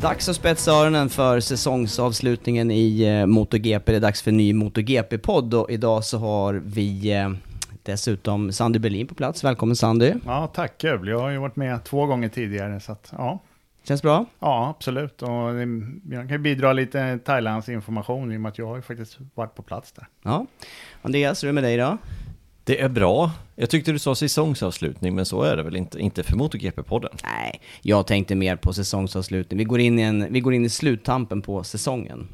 Dags att spetsa öronen för säsongsavslutningen i eh, MotoGP. Det är dags för en ny MotoGP-podd och idag så har vi eh, dessutom Sandy Berlin på plats. Välkommen Sandy. Ja, tack kul. Jag har ju varit med två gånger tidigare, så att ja. Känns bra? Ja, absolut. Och jag kan bidra lite Thailands information i och med att jag har ju faktiskt varit på plats där. Ja. Andreas, hur är det med dig då? Det är bra. Jag tyckte du sa säsongsavslutning, men så är det väl inte, inte för MotoGP-podden. Nej, jag tänkte mer på säsongsavslutning. Vi går in i, en, vi går in i sluttampen på säsongen.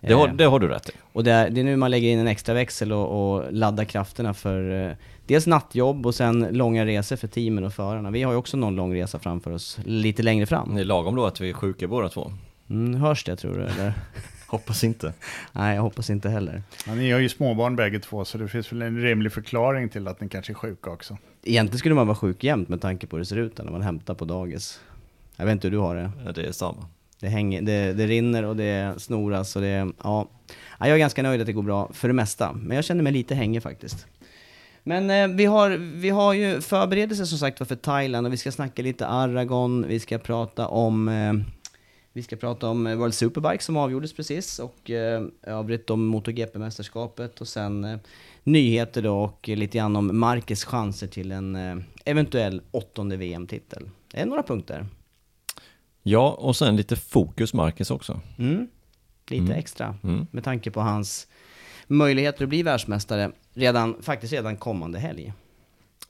Det har, Eh, det har du rätt i. Och det är, det är nu man lägger in en extra växel och, och laddar krafterna för eh, dels nattjobb och sen långa resor för teamen och förarna. Vi har ju också någon lång resa framför oss, lite längre fram. Det är lagom då att vi är sjuka båda två. Mm, hörs det tror du eller? Hoppas inte. Nej, jag hoppas inte heller. Ja, ni har ju småbarn bägge två, så det finns väl en rimlig förklaring till att ni kanske är sjuka också. Egentligen skulle man vara sjuk jämt med tanke på hur det ser ut när man hämtar på dagis. Jag vet inte hur du har det. Ja, Det är samma. Det, hänger, det, det rinner och det snoras och det, ja. ja. Jag är ganska nöjd att det går bra för det mesta. Men jag känner mig lite hängig faktiskt. Men eh, vi, har, vi har ju förberedelser som sagt för Thailand och vi ska snacka lite Aragon, vi ska prata om eh, vi ska prata om eh, World Superbike som avgjordes precis och eh, övrigt om MotoGP-mästerskapet och sen eh, nyheter då och lite grann om Marquez chanser till en eh, eventuell åttonde VM-titel. Det är några punkter. Ja, och sen lite fokus Marcus också. Mm. Lite Mm. extra. Mm. Med tanke på hans möjligheter att bli världsmästare redan, faktiskt redan kommande helg.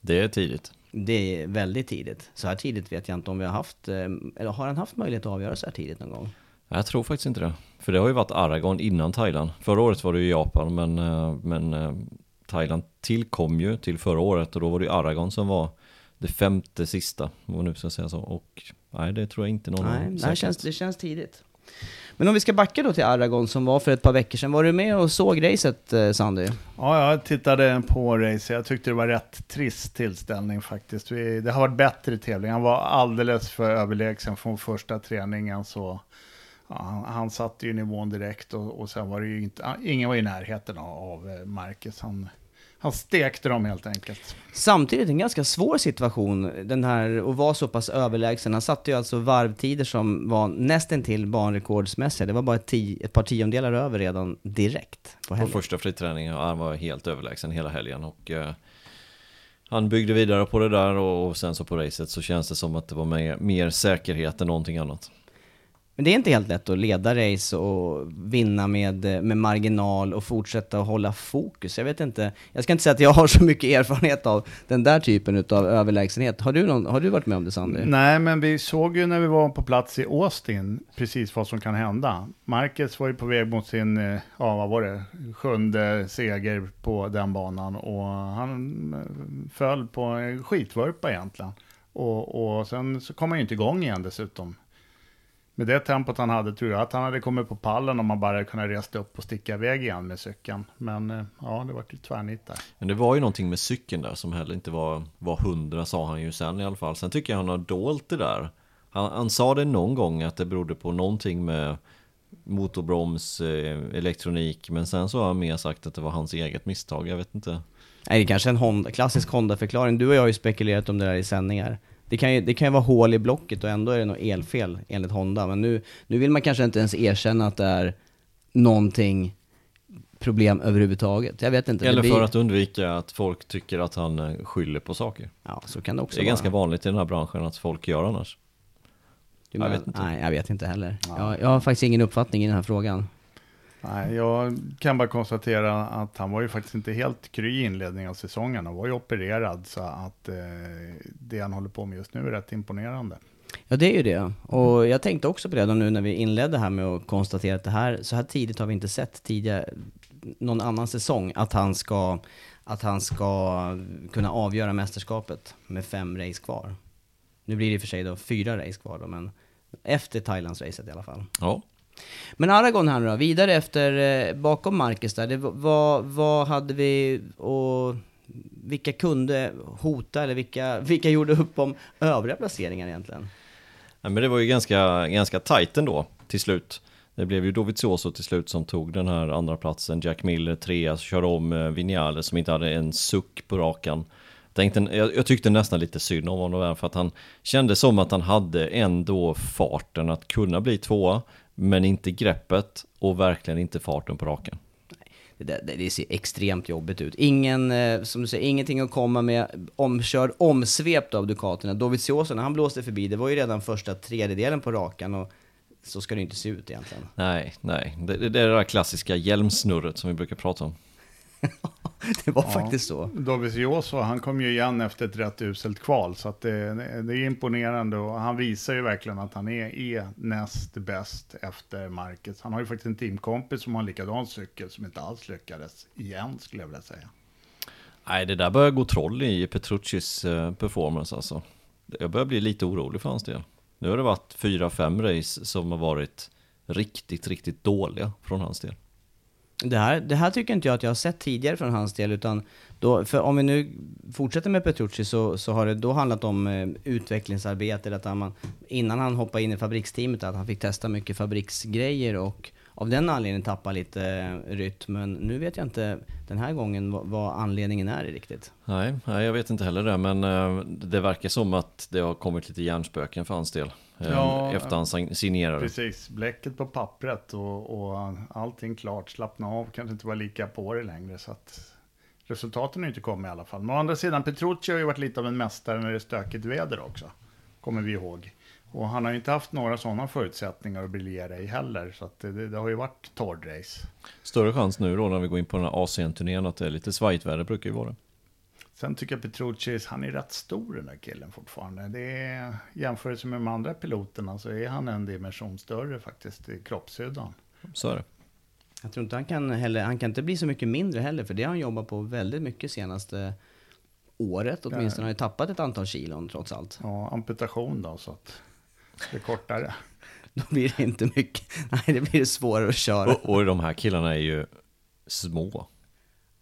Det är tidigt. Det är väldigt tidigt. Så här tidigt vet jag inte om vi har haft, eh, eller har han haft möjlighet att avgöra så här tidigt någon gång? Jag tror faktiskt inte det. För det har ju varit Aragon innan Thailand. Förra året var det ju Japan, men, eh, men eh, Thailand tillkom ju till förra året och då var det ju Aragon som var det femte sista, om man nu ska säga så. Och nej, det tror jag inte någon Nej, det, känns, det känns tidigt. Men om vi ska backa då till Aragon som var för ett par veckor sedan. Var du med och såg racet eh, Sandy? Ja, jag tittade på racet. Jag tyckte det var rätt trist tillställning faktiskt. Vi, det har varit bättre tävling. Han var alldeles för överlägsen från första träningen. Så, ja, han, han satte ju nivån direkt och, och sen var det ju inte, ingen var i närheten av, av eh, Marcus. Han, han stekte dem helt enkelt. Samtidigt en ganska svår situation, den här att vara så pass överlägsen. Han satte ju alltså varvtider som var nästintill banrekordsmässiga. Det var bara ett, ett par tiondelar över redan direkt på På första friträningen, han var helt överlägsen hela helgen och eh, han byggde vidare på det där och, och sen så på racet så känns det som att det var mer, mer säkerhet än någonting annat. Men det är inte helt lätt att leda race och vinna med, med marginal och fortsätta att hålla fokus. Jag vet inte, jag ska inte säga att jag har så mycket erfarenhet av den där typen av överlägsenhet. Har du, någon, har du varit med om det Sandy? Nej, men vi såg ju när vi var på plats i Austin precis vad som kan hända. Marcus var ju på väg mot sin, eh, ja vad var det, sjunde seger på den banan och han eh, föll på en skitvurpa egentligen. Och, och sen så kom han ju inte igång igen dessutom med det tempot han hade tror jag att han hade kommit på pallen om han bara kunnat resa upp och sticka iväg igen med cykeln. Men eh, ja, det var lite tvärnit där. Men det var ju någonting med cykeln där som heller inte var, var hundra sa han ju sen i alla fall. Sen tycker jag han har dolt det där. Han, han sa det någon gång att det berodde på någonting med motorbroms, eh, elektronik. Men sen så har han mer sagt att det var hans eget misstag. Jag vet inte. Nej, det är kanske en Honda, klassisk Honda-förklaring. Du och jag har ju spekulerat om det där i sändningar. Det kan, ju, det kan ju vara hål i blocket och ändå är det något elfel enligt Honda. Men nu, nu vill man kanske inte ens erkänna att det är någonting problem överhuvudtaget. Jag vet inte. Eller blir... för att undvika att folk tycker att han eh, skyller på saker. Ja, så kan det också Det är vara. ganska vanligt i den här branschen att folk gör annars. Du Jag vet inte. Nej, jag vet inte heller. Jag, jag har faktiskt ingen uppfattning i den här frågan. Nej, jag kan bara konstatera att han var ju faktiskt inte helt kry i inledningen av säsongen. Han var ju opererad så att eh, det han håller på med just nu är rätt imponerande. Ja, det är ju det. Och jag tänkte också på det då nu när vi inledde här med att konstatera att det här, så här tidigt har vi inte sett tidigare, någon annan säsong, att han ska, att han ska kunna avgöra mästerskapet med fem race kvar. Nu blir det i och för sig då fyra race kvar då, men efter Thailands-racet i alla fall. Ja, men Aragorn här nu då, vidare efter, eh, bakom Marcus där, det, vad, vad hade vi och vilka kunde hota eller vilka, vilka gjorde upp om övriga placeringar egentligen? Ja, men det var ju ganska, ganska tajt ändå till slut. Det blev ju Dovizioso till slut som tog den här andra platsen. Jack Miller trea, körde om eh, Vinales som inte hade en suck på rakan. Tänkte, jag, jag tyckte nästan lite synd om honom där för att han kände som att han hade ändå farten att kunna bli tvåa. Men inte greppet och verkligen inte farten på rakan. Det, det, det ser extremt jobbigt ut. Ingen, eh, som du säger, ingenting att komma med. Omkörd, omsvept av Ducaterna. Dovizioso, när han blåste förbi, det var ju redan första tredjedelen på rakan och så ska det inte se ut egentligen. Nej, nej. Det, det, det är det där klassiska hjälmsnurret som vi brukar prata om. det var faktiskt så. Dovizioso, han kom ju igen efter ett rätt uselt kval, så att det, det är imponerande och han visar ju verkligen att han är, är näst bäst efter Marcus. Han har ju faktiskt en teamkompis som har en likadan cykel som inte alls lyckades igen, skulle jag vilja säga. Nej, det där börjar gå troll i Petruccis eh, performance alltså. Jag börjar bli lite orolig för hans del. Nu har det varit fyra, fem race som har varit riktigt, riktigt dåliga från hans del. Det här, det här tycker inte jag att jag har sett tidigare från hans del, utan då, för om vi nu fortsätter med Petrucci så, så har det då handlat om eh, utvecklingsarbete, att han, innan han hoppade in i fabriksteamet, att han fick testa mycket fabriksgrejer och av den anledningen tappa lite eh, rytm. Men nu vet jag inte den här gången vad, vad anledningen är riktigt. Nej, nej, jag vet inte heller det, men eh, det verkar som att det har kommit lite hjärnspöken för hans del eh, Ja, efter han sign- signerade. Precis, bläcket på pappret och, och allting klart, slappna av, kanske inte vara lika på det längre. Så att resultaten har inte kommit i alla fall. Men å andra sidan, Petrucci har ju varit lite av en mästare när det är stökigt väder också. Kommer vi ihåg. Och han har ju inte haft några sådana förutsättningar att briljera i heller. Så att det, det har ju varit torrrace. Större chans nu då när vi går in på den här ASEAN-turnén att det är lite svajigt väder, brukar ju vara. Sen tycker jag Petrucci, han är rätt stor den där killen fortfarande. Det är, jämförelse med de andra piloterna så är han en dimension större faktiskt i kroppshyddan. Så är det. Jag tror inte han kan heller, han kan inte bli så mycket mindre heller, för det har han jobbat på väldigt mycket senaste året åtminstone. Han har ju tappat ett antal kilon trots allt. Ja, amputation då, så att det är kortare. Då blir det inte mycket, nej det blir svårare att köra. Och, och de här killarna är ju små.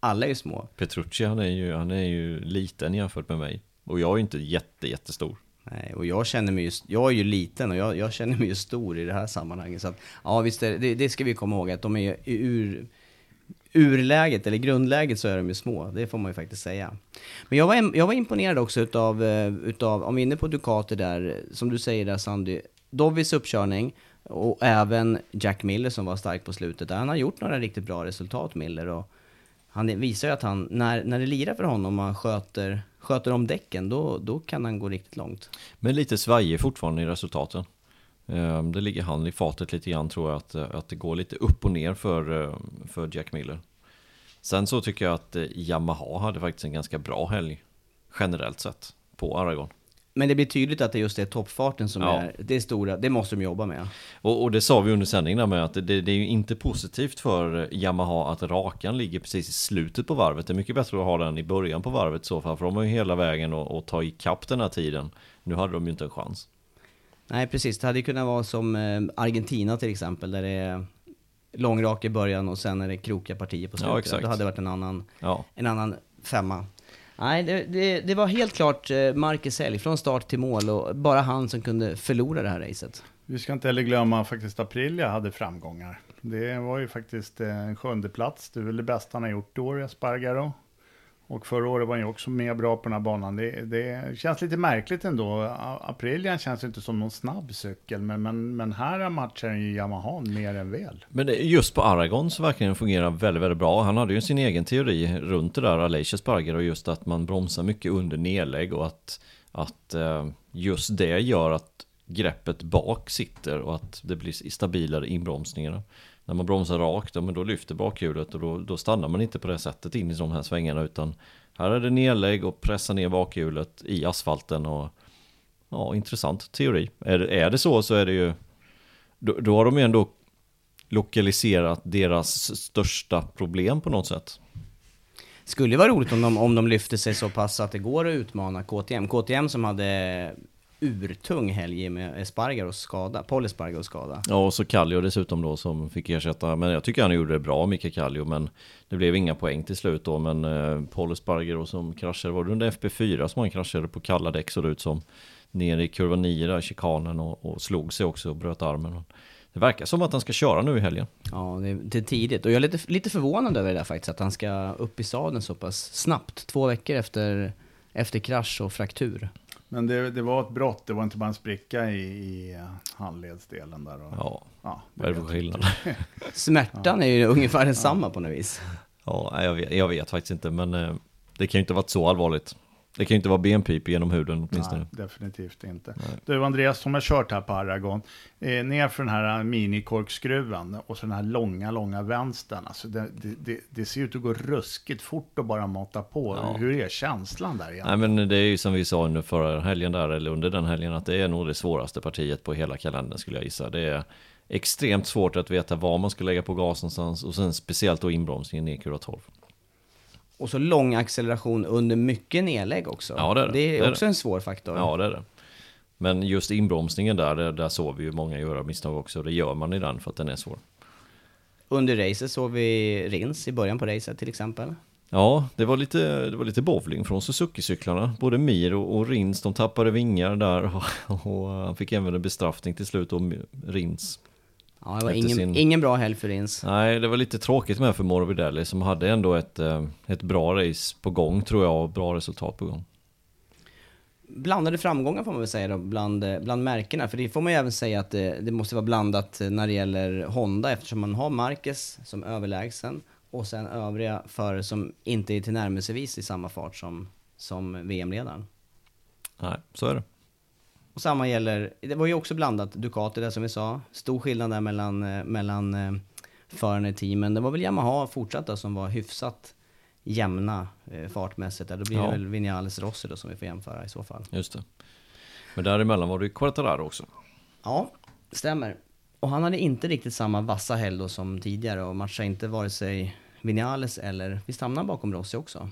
Alla är ju små. Petrucci han är ju, han är ju liten jämfört med mig. Och jag är ju inte jätte, jättestor. Nej, och jag känner mig ju, jag är ju liten och jag, jag känner mig ju stor i det här sammanhanget. Så att, ja visst, är, det, det ska vi komma ihåg att de är ur, urläget, eller grundläget så är de ju små. Det får man ju faktiskt säga. Men jag var, jag var imponerad också utav, eh, utav, om vi är inne på Ducati där, som du säger där Sandy, Dovis uppkörning och även Jack Miller som var stark på slutet. Där han har gjort några riktigt bra resultat, Miller. Och han visar ju att han, när, när det lirar för honom och han sköter, sköter om däcken, då, då kan han gå riktigt långt. Men lite svajig fortfarande i resultaten. Ehm, det ligger han i fatet lite grann tror jag att, att det går lite upp och ner för, eh, för Jack Miller. Sen så tycker jag att eh, Yamaha hade faktiskt en ganska bra helg generellt sett på Aragon. Men det blir tydligt att det just är toppfarten som Ja. är det stora, det måste de jobba med. Och, och det sa vi under sändningen där med att det, det är ju inte positivt för Yamaha att rakan ligger precis i slutet på varvet. Det är mycket bättre att ha den i början på varvet i så fall, för de har ju hela vägen att, att ta ikapp den här tiden. Nu hade de ju inte en chans. Nej precis, det hade ju kunnat vara som eh, Argentina till exempel, där det är långrak i början och sen är det krokiga partier på slutet. Ja, exakt. Det hade varit en annan, Ja, en annan femma. Nej, det, det, det var helt klart eh, Marcus Elg från start till mål och bara han som kunde förlora det här racet. Vi ska inte heller glömma faktiskt Aprilia hade framgångar. Det var ju faktiskt eh, en sjunde plats. Det är väl det bästa han har gjort i år, Espargaro. Och förra året var han ju också med bra på den här banan. Det, det känns lite märkligt ändå. Aprilian känns inte som någon snabb cykel, men, men, men här matchar ju Yamaha mer än väl. Men det, just på Aragon så verkar den fungera väldigt, väldigt bra. Han hade ju sin egen teori runt det där, Aleix Sparger, och just att man bromsar mycket under nedlägg och att, att eh, just det gör att greppet bak sitter och att det blir stabilare inbromsningar. När man bromsar rakt, ja, men då lyfter bakhjulet och då, då stannar man inte på det sättet in i de här svängarna utan här är det nedlägg och pressa ner bakhjulet i asfalten och ja, intressant teori. Är, det- är det så så är det ju då, då har de ju ändå lokaliserat deras största problem på något sätt. Skulle vara roligt om de, om de lyfter sig så pass att det går att utmana KTM. KTM som hade urtung helg med Espargaros skada, Paul Espargaros skada. Ja, och så Kallio dessutom då som fick ersätta, men jag tycker han gjorde det bra, Mika Kallio, men det blev inga poäng till slut då, men eh, Paul Espargaro som kraschade, var det under FP4 som han kraschade på kalla däck såg det ut som, ner i kurva 9 där, chikanen och, och slog sig också och bröt armen. Det verkar som att han ska köra nu i helgen. Ja, det är, det är tidigt. Och jag är lite, lite förvånad över det där faktiskt, att han ska upp i sadeln så pass snabbt. Två veckor efter, efter krasch och fraktur. Men det, det var ett brott, det var inte bara en spricka i, i handledsdelen där. Och, Ja, ja, vad är det för skillnad? Smärtan är ju ungefär densamma på något vis. Ja, jag vet, jag vet faktiskt inte, men eh, det kan ju inte ha varit så allvarligt. Det kan ju inte vara benpip genom huden åtminstone. Nej, definitivt inte. Du Andreas, som har kört här på Aragon, eh, ner för den här minikorkskruven och så den här långa, långa vänstern. Alltså det, det, det, ser ut att gå ruskigt fort att bara mata på. Ja. Hur är känslan där egentligen? Nej men det är ju som vi sa under förra helgen där, eller under den helgen, att det är nog det svåraste partiet på hela kalendern skulle jag gissa. Det är extremt svårt att veta var man ska lägga på gas någonstans och sen speciellt då inbromsningen i kurva 12. Och så lång acceleration under mycket nedlägg också. Ja, det är det. Det är Det är också en svår faktor. Ja det är det. Men just inbromsningen där, där, där såg vi ju många göra misstag också. Det gör man i den för att den är svår. Under racet såg vi Rins i början på racet till exempel. Ja, det var lite, det var lite bowling från Suzuki-cyklarna. Både Mir och, och Rins, de tappade vingar där och, och han fick även en bestraffning till slut och Rins. Ja, det var ingen, sin- ingen bra helg för Rins. Nej, det var lite tråkigt med för Morbidelli som hade ändå ett, eh, ett bra race på gång tror jag och bra resultat på gång. Blandade framgångar får man väl säga då, bland, eh, bland märkena. För det får man ju även säga att det, det måste vara blandat eh, när det gäller Honda eftersom man har Marquez som överlägsen och sen övriga förare som inte är tillnärmelsevis i samma fart som, som VM-ledaren. Nej, så är det. Och samma gäller, det var ju också blandat Ducati där som vi sa. Stor skillnad där mellan, eh, mellan eh, förarna i teamen. Det var väl Yamaha fortsatt då, som var hyfsat jämna eh, fartmässigt. Där. Då blir Ja. det väl Vinales Rossi då som vi får jämföra i så fall. Just det. Men däremellan var det ju Quartararo också. Ja, stämmer. Och han hade inte riktigt samma vassa helg då som tidigare och matchade inte vare sig Vinales eller, visst hamnade han bakom Rossi också?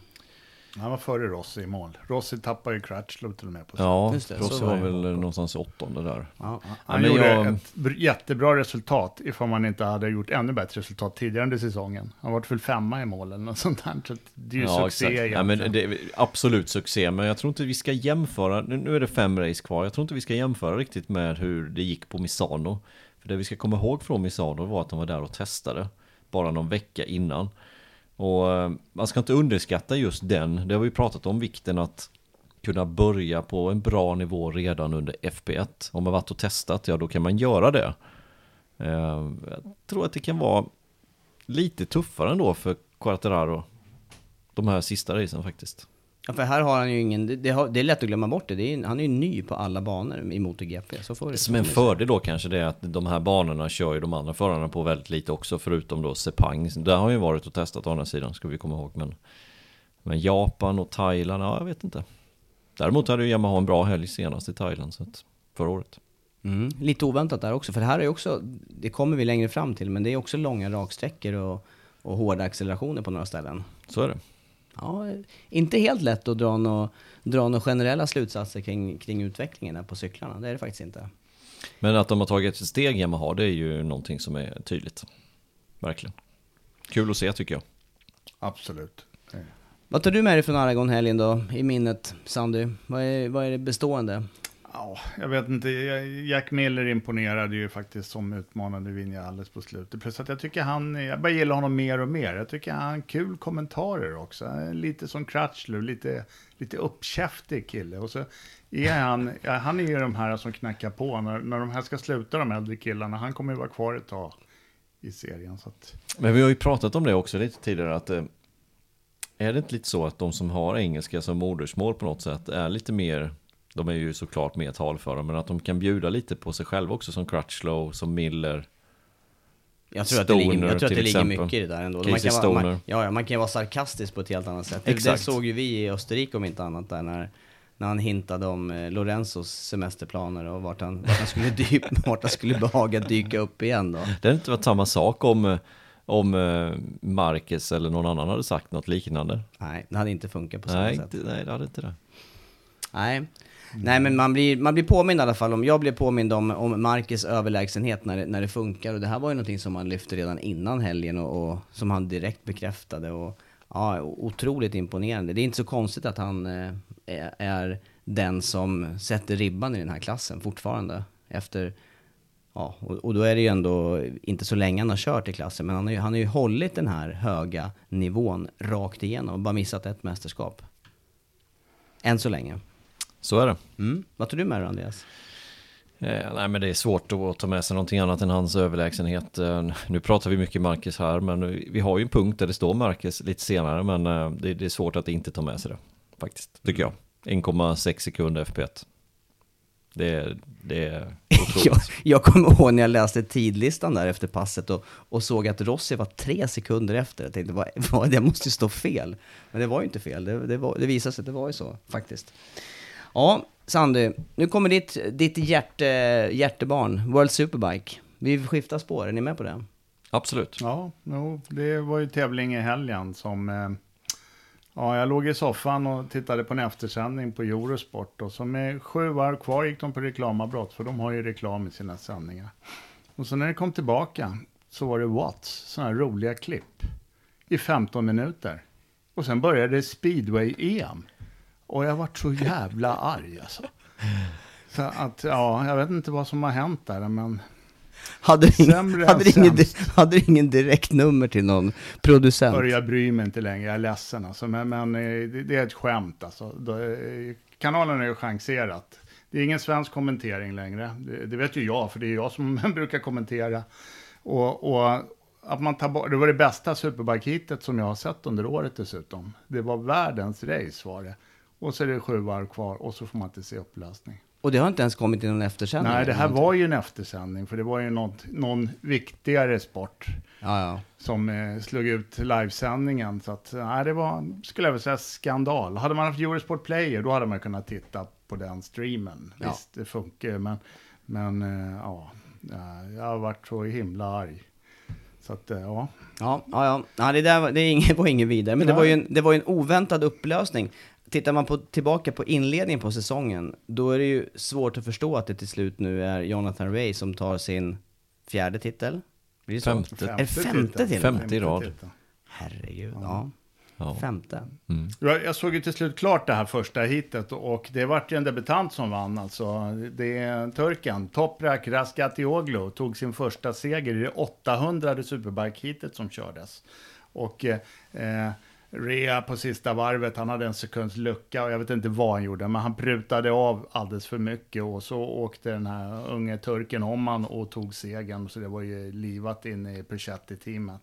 Han var före Rossi i mål. Rossi tappade ju Crutchlow till och med på Ja, Just det, så Rossi var var väl någonstans åttonde där. Ja. Han men gjorde jag- ett br- jättebra resultat ifall man inte hade gjort ännu bättre resultat tidigare under säsongen. Han var väl femma i mål eller något sånt där. Så det är ju succé exakt. Ja, men det är absolut succé, men jag tror inte vi ska jämföra, nu nu är det fem race kvar, jag tror inte vi ska jämföra riktigt med hur det gick på Misano. För det vi ska komma ihåg från Misano var att de var där och testade, bara någon vecka innan. Och eh, man ska inte underskatta just den, det har vi pratat om vikten att kunna börja på en bra nivå redan under FP1. Om man varit och testat, ja då kan man göra det. Eh, jag tror att det kan vara lite tuffare ändå för Quartararo de här sista racen faktiskt. Ja, för här har han ju ingen, det, det, är lätt att glömma bort det. det är, han är ju ny på alla banor i MotoGP. Så får det Som en fördel då kanske det är att de här banorna kör ju de andra förarna på väldigt lite också förutom då Sepang. Där har ju varit och testat å andra sidan ska vi komma ihåg. Men, men Japan och Thailand, ja jag vet inte. Däremot hade ju Yamaha en bra helg senast i Thailand så att, förra året. Mm. Lite oväntat där också, för det här är ju också, det kommer vi längre fram till, men det är också långa raksträckor och, och hårda accelerationer på några ställen. Så är det. Ja, inte helt lätt att dra några, dra några generella slutsatser kring, kring utvecklingen här på cyklarna, det är det faktiskt inte. Men att de har tagit ett steg Yamaha, det är ju någonting som är tydligt. Verkligen. Kul att se tycker jag. Absolut. Vad tar du med dig från Aragon-helgen då, i minnet, Sandy? Vad är, vad är det bestående? Ja, jag vet inte. Jack Miller imponerade ju faktiskt som utmanande Vinja alldeles på slutet. Plus att jag tycker han, jag bara gillar honom mer och mer. Jag tycker han har kul kommentarer också. Lite som Crutchlow, lite, lite uppkäftig kille. Och så är han, han är ju de här som knackar på. När, när de här ska sluta, de äldre killarna, han kommer ju vara kvar ett tag i serien. Så att... Men vi har ju pratat om det också lite tidigare, att eh, är det inte lite så att de som har engelska som modersmål på något sätt är lite mer de är ju såklart mer talföra, men att de kan bjuda lite på sig själva också som Crutchlow, som Miller. Jag tror Stoner, att det ligger, jag tror att det ligger mycket i det där ändå. Man kan, vara, man, ja, man kan vara sarkastisk på ett helt annat sätt. Exakt. Det, såg ju vi i Österrike om inte annat där när, när han hintade om eh, Lorenzos semesterplaner och vart han, vart han, skulle, dyp, vart han skulle behaga dyka upp igen då. Det hade inte varit samma sak om, eh, om eh, Marcus eller någon annan hade sagt något liknande. Nej, det hade inte funkat på samma nej, sätt. Nej, det hade inte det. Nej, Mm. Nej men man blir, man blir påmind i alla fall om, jag blev påmind om, om Marcus överlägsenhet när det, när det funkar. Och det här var ju någonting som han lyfte redan innan helgen och, och som han direkt bekräftade. Och, ja, otroligt imponerande. Det är inte så konstigt att han eh, är den som sätter ribban i den här klassen fortfarande. Efter, ja, och, och, då är det ju ändå inte så länge han har kört i klassen. Men han har ju, han har ju hållit den här höga nivån rakt igenom och bara missat ett mästerskap. Än så länge. Så är det. Mm. Vad tror du med dig Andreas? Eh, nej men det är svårt att ta med sig någonting annat än hans överlägsenhet. Eh, nu pratar vi mycket Marcus här men vi har ju en punkt där det står Marcus lite senare men eh, det, det, är svårt att inte ta med sig det. Faktiskt, tycker jag. 1,6 sekunder FP1. Det, det är otroligt. jag, jag kommer ihåg när jag läste tidlistan där efter passet och, och såg att Rossi var tre sekunder efter. Jag tänkte, vad, vad, det måste ju stå fel. Men det var ju inte fel, det, det, var, det visade sig att det var ju så faktiskt. Ja, Sandy, nu kommer ditt, ditt hjärte, hjärtebarn, World Superbike. Vi skiftar spår, är ni med på det? Absolut. Ja, no, det var ju tävling i helgen som... Eh, ja, jag låg i soffan och tittade på en eftersändning på Eurosport. Och så med sju varv kvar gick de på reklamavbrott, för de har ju reklam i sina sändningar. Och så när det kom tillbaka så var det Watts, sådana här roliga klipp, i 15 minuter. Och sen började speedway-EM. Och jag varit så jävla arg alltså. Så att, ja, jag vet inte vad som har hänt där, men... Hade du ingen, hade ingen, hade ingen direktnummer till någon producent? Jag bryr mig inte längre, jag är ledsen alltså. Men, men eh, det, är ett skämt alltså. Eh, kanalen är ju chanserat. Det är ingen svensk kommentering längre. Det, det, vet ju jag, för det är jag som brukar kommentera. Och, och att man tar bort, det var det bästa superbike som jag har sett under året dessutom. Det var världens race var det. Och så är det sju varv kvar och så får man inte se upplösning. Och det har inte ens kommit i någon eftersändning? Nej, det här var ju en eftersändning, för det var ju något, någon viktigare sport ja, ja. som eh, slog ut livesändningen. Så att, nej, det var, skulle jag vilja säga, skandal. Hade man haft Eurosport Player, då hade man kunnat titta på den streamen. Ja. Visst, det funkar men, men eh, ja, jag har varit så himla arg. Så att, eh, ja. Ja, ja, ja. det, där var, det var ingen vidare, men det var, ju en, det var ju en oväntad upplösning tittar man på, tillbaka på inledningen på säsongen, då är det ju svårt att förstå att det till slut nu är Jonathan Ray som tar sin fjärde titel. Blir det femte. Femte, är femte till Femte i rad. Herregud, ja. ja. Femte. Mm. Jag såg ju till slut klart det här första hitet och det vart ju en debutant som vann alltså. Det är turken, Toprak Raskatioglu, tog sin första seger i det 800 Superbike-hitet som kördes. Och eh, Rea på sista varvet, han hade en sekunds lucka och jag vet inte vad han gjorde, men han prutade av alldeles för mycket och så åkte den här unge turken om han och tog segern, så det var ju livat in i Perchetti-teamet.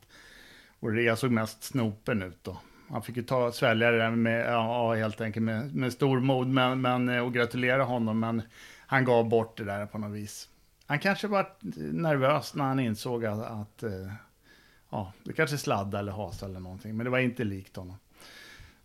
Och Rea såg mest snopen ut då. Han fick ju ta, svälja det där med, ja, helt enkelt med, med stor mod, men, men, eh, och gratulera honom, men han gav bort det där på något vis. Han kanske var nervös när han insåg att, att eh, ja, det kanske sladda eller hasa eller någonting, men det var inte likt honom.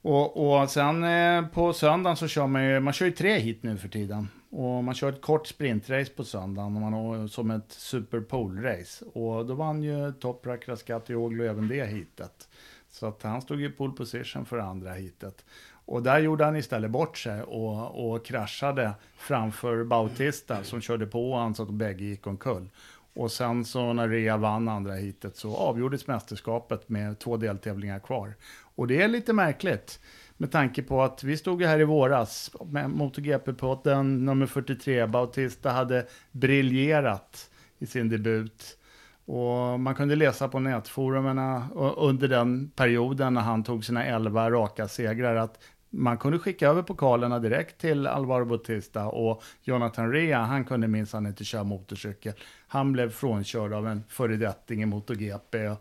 Och, och sen eh, på söndagen så kör man ju, man kör ju tre hit nu för tiden. Och man kör ett kort sprintrace på söndagen, och man, som ett superpole-race. Och då vann ju Toprak Raskatioglu även det hitet. Så att han stod i pole position för andra hitet. Och där gjorde han istället bort sig och, och kraschade framför Bautista som körde på honom så att bägge gick omkull. Och sen så när Rea vann andra hitet så avgjordes mästerskapet med två deltävlingar kvar. Och det är lite märkligt med tanke på att vi stod här i våras med MotoGP-podden nummer 43. Bautista hade briljerat i sin debut. Och man kunde läsa på nätforumen eh, under den perioden när han tog sina 11 raka segrar att man kunde skicka över pokalerna direkt till Alvaro Bautista och Jonathan Rea, han kunde minsann inte köra motorcykel. Han blev frånkörd av en föredetting i MotoGP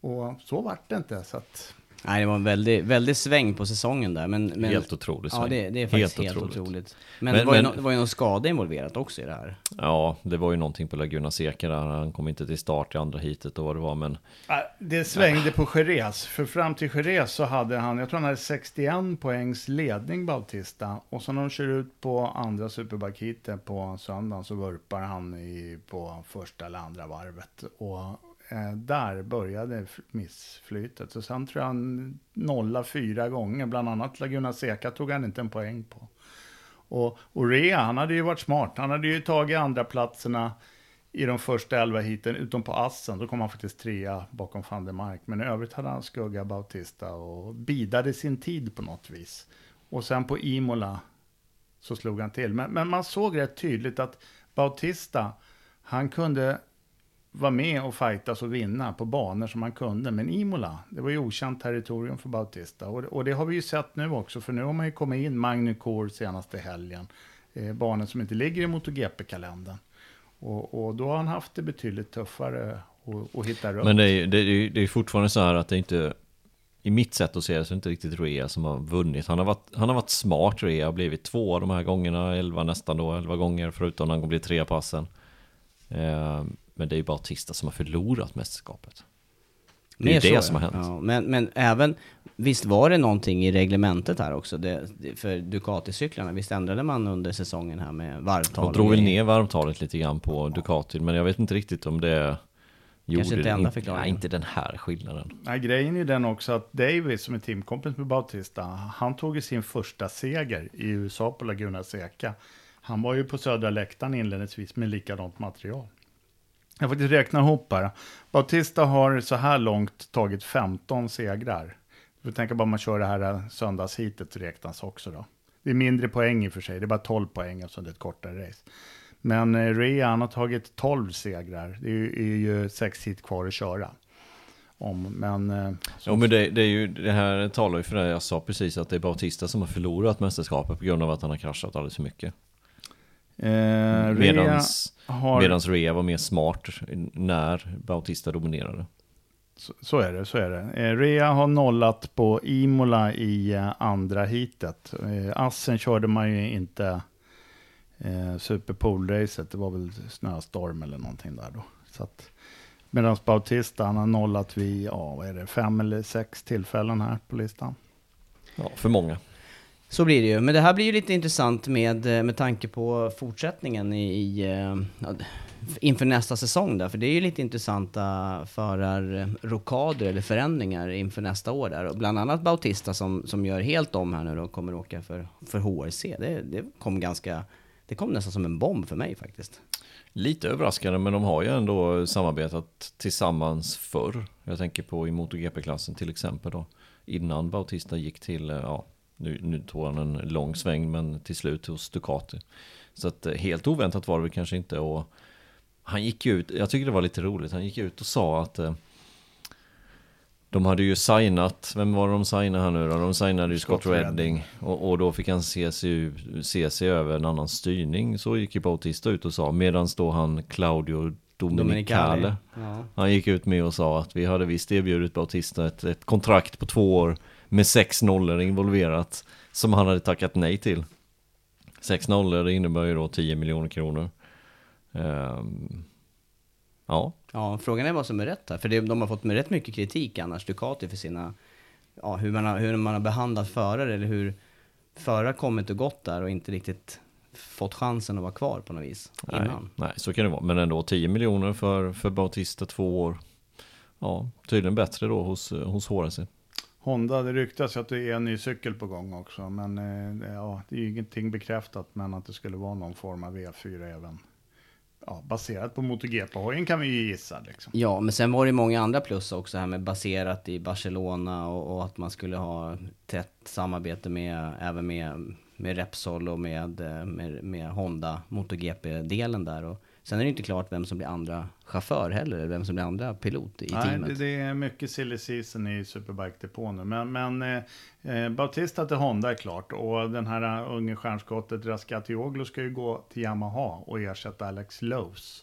och så vart det inte. Så att Nej, det var en väldig, väldig sväng på säsongen där. Men, men, helt otroligt sväng. Ja, det, det är faktiskt helt, helt otroligt. otroligt. Men, men, det, var men, no, det var ju någon skada involverat också i det här. Ja, det var ju någonting på Laguna Seca där. Han kom inte till start i andra hitet och vad det var, men... Det svängde på Jerez. För fram till Jerez så hade han, jag tror han hade 61 poängs ledning Bautista. Och så när de kör ut på andra superbike på söndagen så vurpar han i, på första eller andra varvet. Och Eh, där började missflytet. Så sen tror jag han nollade fyra gånger, bland annat Laguna Seca tog han inte en poäng på. Och, och Rea, han hade ju varit smart. Han hade ju tagit andra platserna i de första elva hiten, utom på Assen. Då kom han faktiskt trea bakom van der Mark. Men i övrigt hade han skugga Bautista och bidade sin tid på något vis. Och sen på Imola så slog han till. Men, men man såg rätt tydligt att Bautista, han kunde vara med och fightas och vinna på banor som han kunde. Men Imola, det var ju okänt territorium för Bautista. Och, och det har vi ju sett nu också, för nu har man ju kommit in Magny senaste helgen. Eh, banor som inte ligger i MotoGP-kalendern. Och, och, då har han haft det betydligt tuffare att hitta runt. Men det är, det, är, det är fortfarande så här att det inte... I mitt sätt att se det så är det inte riktigt Rea som har vunnit. Han har varit, han har varit smart Rea, har blivit två av de här gångerna, elva nästan då, elva gånger, förutom när han blir tre passen. Eh, men det är ju bara Bautista som har förlorat mästerskapet. Det är ju det så, som har hänt. Ja, men, men även, visst var det någonting i reglementet här också? Det, för Ducati-cyklarna, visst ändrade man under säsongen här med varvtal? De drog väl ner varvtalet lite grann på Ducati, men jag vet inte riktigt om det Kanske inte enda förklaringen. Nej, inte den här skillnaden. Nej, grejen är den också att Davis, som är teamkompis med Bautista, han tog ju sin första seger i USA på Laguna Seca. Han var ju på södra läktaren inledningsvis med likadant material. Jag har faktiskt räknat ihop här. Bautista har så här långt tagit 15 segrar. Du får tänka bara om man kör det här eh, söndagshitet räknas också då. Det är mindre poäng i och för sig, det är bara 12 poäng eftersom det är ett kortare race. Men eh, Rea han har tagit 12 segrar, det är ju, är ju sex hit kvar att köra. Om, men, eh, jo, men det, det, är ju, det här talar ju för det jag sa precis att det är Bautista som har förlorat mästerskapet på grund av att han har kraschat alldeles för mycket. Eh, medans, har... medans Rea var mer smart när Bautista dominerade. Så, så, är det, så är det. Eh, Rea har nollat på Imola i eh, andra hitet. Eh, Assen körde man ju inte eh, Superpool-racet. Det var väl snöstorm eller någonting där då. Så att, Medan Bautista han har nollat vid, ja vad är det, fem eller sex tillfällen här på listan. Ja, för många. Så blir det ju. Men det här blir ju lite intressant med, eh, med tanke på fortsättningen i, i eh, inför nästa säsong där. För det är ju lite intressanta förarrokader eller förändringar inför nästa år där. Och bland annat Bautista som, som gör helt om här nu och kommer åka för, för HRC. Det, det kom ganska, det kom nästan som en bomb för mig faktiskt. Lite överraskande, men de har ju ändå samarbetat tillsammans förr. Jag tänker på i MotoGP-klassen till exempel då. Innan Bautista gick till, eh, ja, nu, nu tog han en lång sväng men till slut hos Ducati. Så att eh, helt oväntat var det väl kanske inte och han gick ut, jag tycker det var lite roligt, han gick ut och sa att eh, de hade ju signat, vem var det de signade här nu då? De signade ju Scott, Scott Redding och, och, då fick han se sig, se sig över en annan styrning. Så gick ju Bautista ut och sa, medan då han Claudio Dominicale, ja. han gick ut med och sa att vi hade visst erbjudit Bautista ett, ett kontrakt på två år med sex nollor involverat som han hade tackat nej till. Sex nollor innebär ju då 10 miljoner kronor. Um, ja. Ja, frågan är vad som är rätt här. För det, de har fått med rätt mycket kritik annars, Ducati, för sina... Ja, hur man har, hur man har behandlat förare eller hur förare kommit och gått där och inte riktigt fått chansen att vara kvar på något vis nej, innan. Nej, så kan det vara. Men ändå 10 miljoner för, för Bautista två år. Ja, tydligen bättre då hos, hos HRC. Honda, det ryktas ju att det är en ny cykel på gång också, men eh, ja, det är ju ingenting bekräftat, men att det skulle vara någon form av V4 även. Ja, baserat på MotoGP-hojen kan vi ju gissa. Liksom. Ja, men sen var det många andra plus också här med baserat i Barcelona och, och att man skulle ha tätt samarbete med, även med, med Repsol och med, eh, med, med Honda, MotoGP-delen där. Och, Sen är det inte klart vem som blir andra chaufför heller, eller vem som blir andra pilot i Nej, teamet. Det, det är mycket silly season i Superbike-depån nu. Men, men eh, eh, Bautista till Honda är klart. Och den här uh, unge stjärnskottet Raskatioglu ska ju gå till Yamaha och ersätta Alex Lowe's.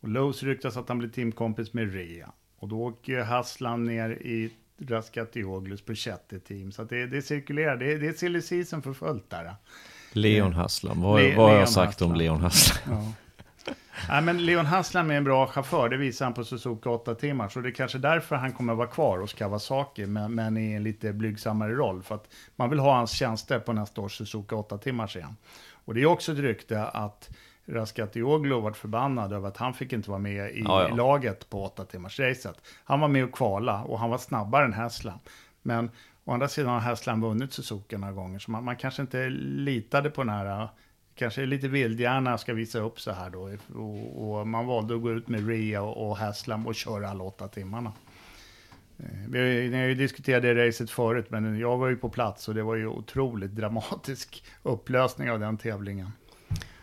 Och Lowe's ryktas att han blir teamkompis med Rea. Och då åker Hasslan ner i Raskatioglus Puchetti-team. Så det, det cirkulerar. Det, det är silly season för fullt där. Leon Hasslam, vad, Le- vad har jag sagt Haslam. om Leon Hasslam? Ja. Nej, men Leon Haslam är en bra chaufför, det visar han på Suzuka 8 timmar. Så det är kanske därför han kommer vara kvar hos Kawasaki, men, men i en lite blygsammare roll. För att man vill ha hans tjänster på nästa års Suzuka 8 timmars igen. Och det är också ett rykte att Raskatioglu varit förbannad över att han fick inte vara med i Ja, ja. laget på 8 timmars racet. Han var med och kvala och han var snabbare än Haslam. Men å andra sidan har Haslam vunnit Suzuka några gånger, så man, man kanske inte litade på den här kanske lite vildhjärna ska visa upp så här då. Och, och man valde att gå ut med Ria och, och Haslam och köra alla åtta timmarna. Eh, Vi har, ju- ni har ju diskuterat det racet förut, men jag var ju på plats och det var ju otroligt dramatisk upplösning av den tävlingen.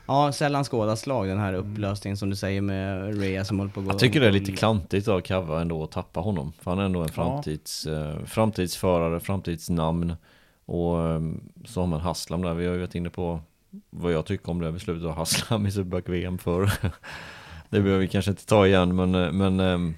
Ja, sällan skådat slag den här upplösningen som du säger med Rea som håller på att gå... Jag tycker det är lite klantigt av Kava ändå att tappa honom. För han är ändå en framtids, eh, framtidsförare, framtidsnamn. Och så har man Haslam där. Vi har ju varit inne på vad jag tycker om det beslutet av Haslam i Superbike-VM för. det behöver vi kanske inte ta igen, men, eh, men eh,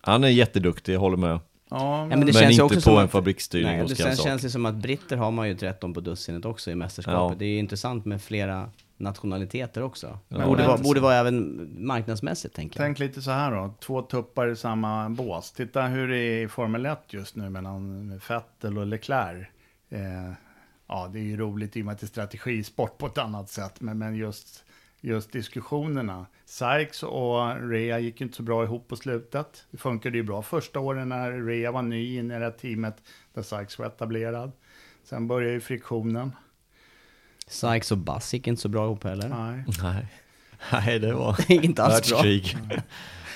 han är jätteduktig, jag håller med. Ja, men, men det men känns inte också på som en att- fabriksstyrning Nej, det sen känns det som att britter har man ju 13 på dussinet också i mästerskapet. Ja. Det är ju intressant med flera nationaliteter också. Ja, borde, vara, borde vara även marknadsmässigt tänker jag. tänk lite så här då, två tuppar i samma bås. Titta hur det är i Formel 1 just nu mellan Vettel och Leclerc. Eh, ja, det är ju roligt i och med att det är strategisport på ett annat sätt, men, men just, just diskussionerna. Sykes och Rea gick ju inte så bra ihop på slutet. Det funkade ju bra första åren när Rea var ny in i det här teamet där Sykes var etablerad. Sen började ju friktionen. Sykes och Bass gick inte så bra ihop heller. Nej. Nej. Nej, det var inte alls bra.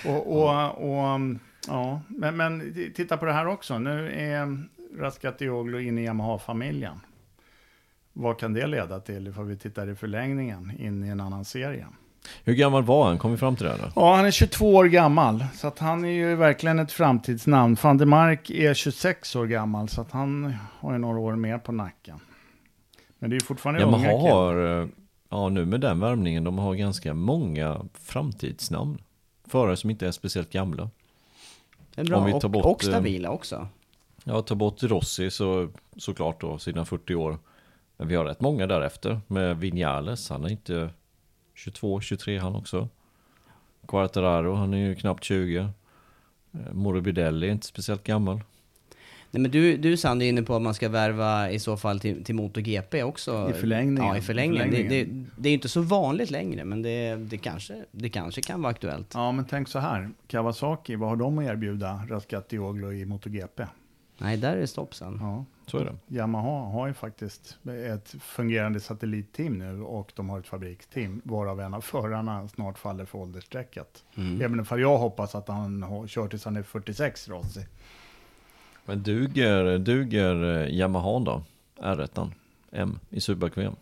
Och, och, och ja, men, men titta på det här också. Nu är Raskatioglu inne i Yamaha-familjen. Vad kan det leda till ifall vi tittar i förlängningen in i en annan serie? Hur gammal var han? Kom vi fram till det då? Ja, han är 22 år gammal, så att han är ju verkligen ett framtidsnamn. Van der Mark är 26 år gammal, så att han har ju några år mer på nacken. Men det är ju fortfarande Yamaha unga har, eh, ja nu med den värmningen, de har ganska många framtidsnamn. Förare som inte är speciellt gamla. Det är bra. Om vi tar och, bort, och eh, stabila också. Ja, ta bort Rossi så, såklart då, sina 40 år. Men vi har rätt många därefter. Med Vinales, han är inte 22, 23 han också. Quartararo, han är ju knappt 20. Eh, Morbidelli är inte speciellt gammal. Nej, men du, du Sand är inne på att man ska värva i så fall till, till MotoGP också. I förlängningen. Ja, i förlängningen. Förlängningen. Det, det, det är inte så vanligt längre, men det, det, kanske, det kanske kan vara aktuellt. Ja, men tänk så här. Kawasaki, vad har de att erbjuda Raskatioglu i MotoGP? Nej, där är det stopp sen. Ja, Så är det. Yamaha har ju faktiskt ett fungerande satellitteam nu och de har ett fabriksteam varav en av förarna snart faller för åldersstrecket. Mm. Även om jag hoppas att han har- kör tills han är 46, Rossi. Men duger, duger Yamaha då? R1 M i Superbike-VM?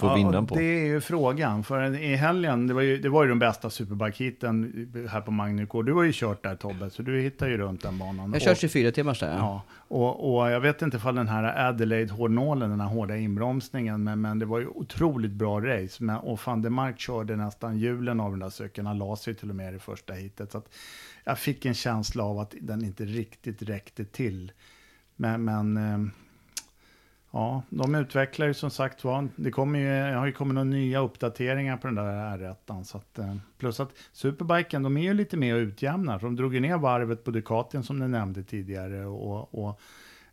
Får Ja, vinna och på. Det är ju frågan, för i helgen, det var ju, det var ju de bästa Superbike-heaten här på Magnyko. Du har ju kört där Tobbe, så du hittar ju runt den banan. Jag kör Och- 24 timmars där. Ja, och, och jag vet inte ifall den här Adelaide-hårdnålen, den här hårda inbromsningen, men, men det var ju otroligt bra race. Men, och van der Mark körde nästan hjulen av den där cykeln, han la sig till och med i det första hitet. Så att jag fick en känsla av att den inte riktigt räckte till. Men, men eh, ja, de utvecklar ju som sagt var. Det kommer ju, har ju kommit några nya uppdateringar på den där R1. Så att, eh, plus att Superbiken, de är ju lite mer och utjämnar. De drog ju ner varvet på Ducatin som ni nämnde tidigare. Och, och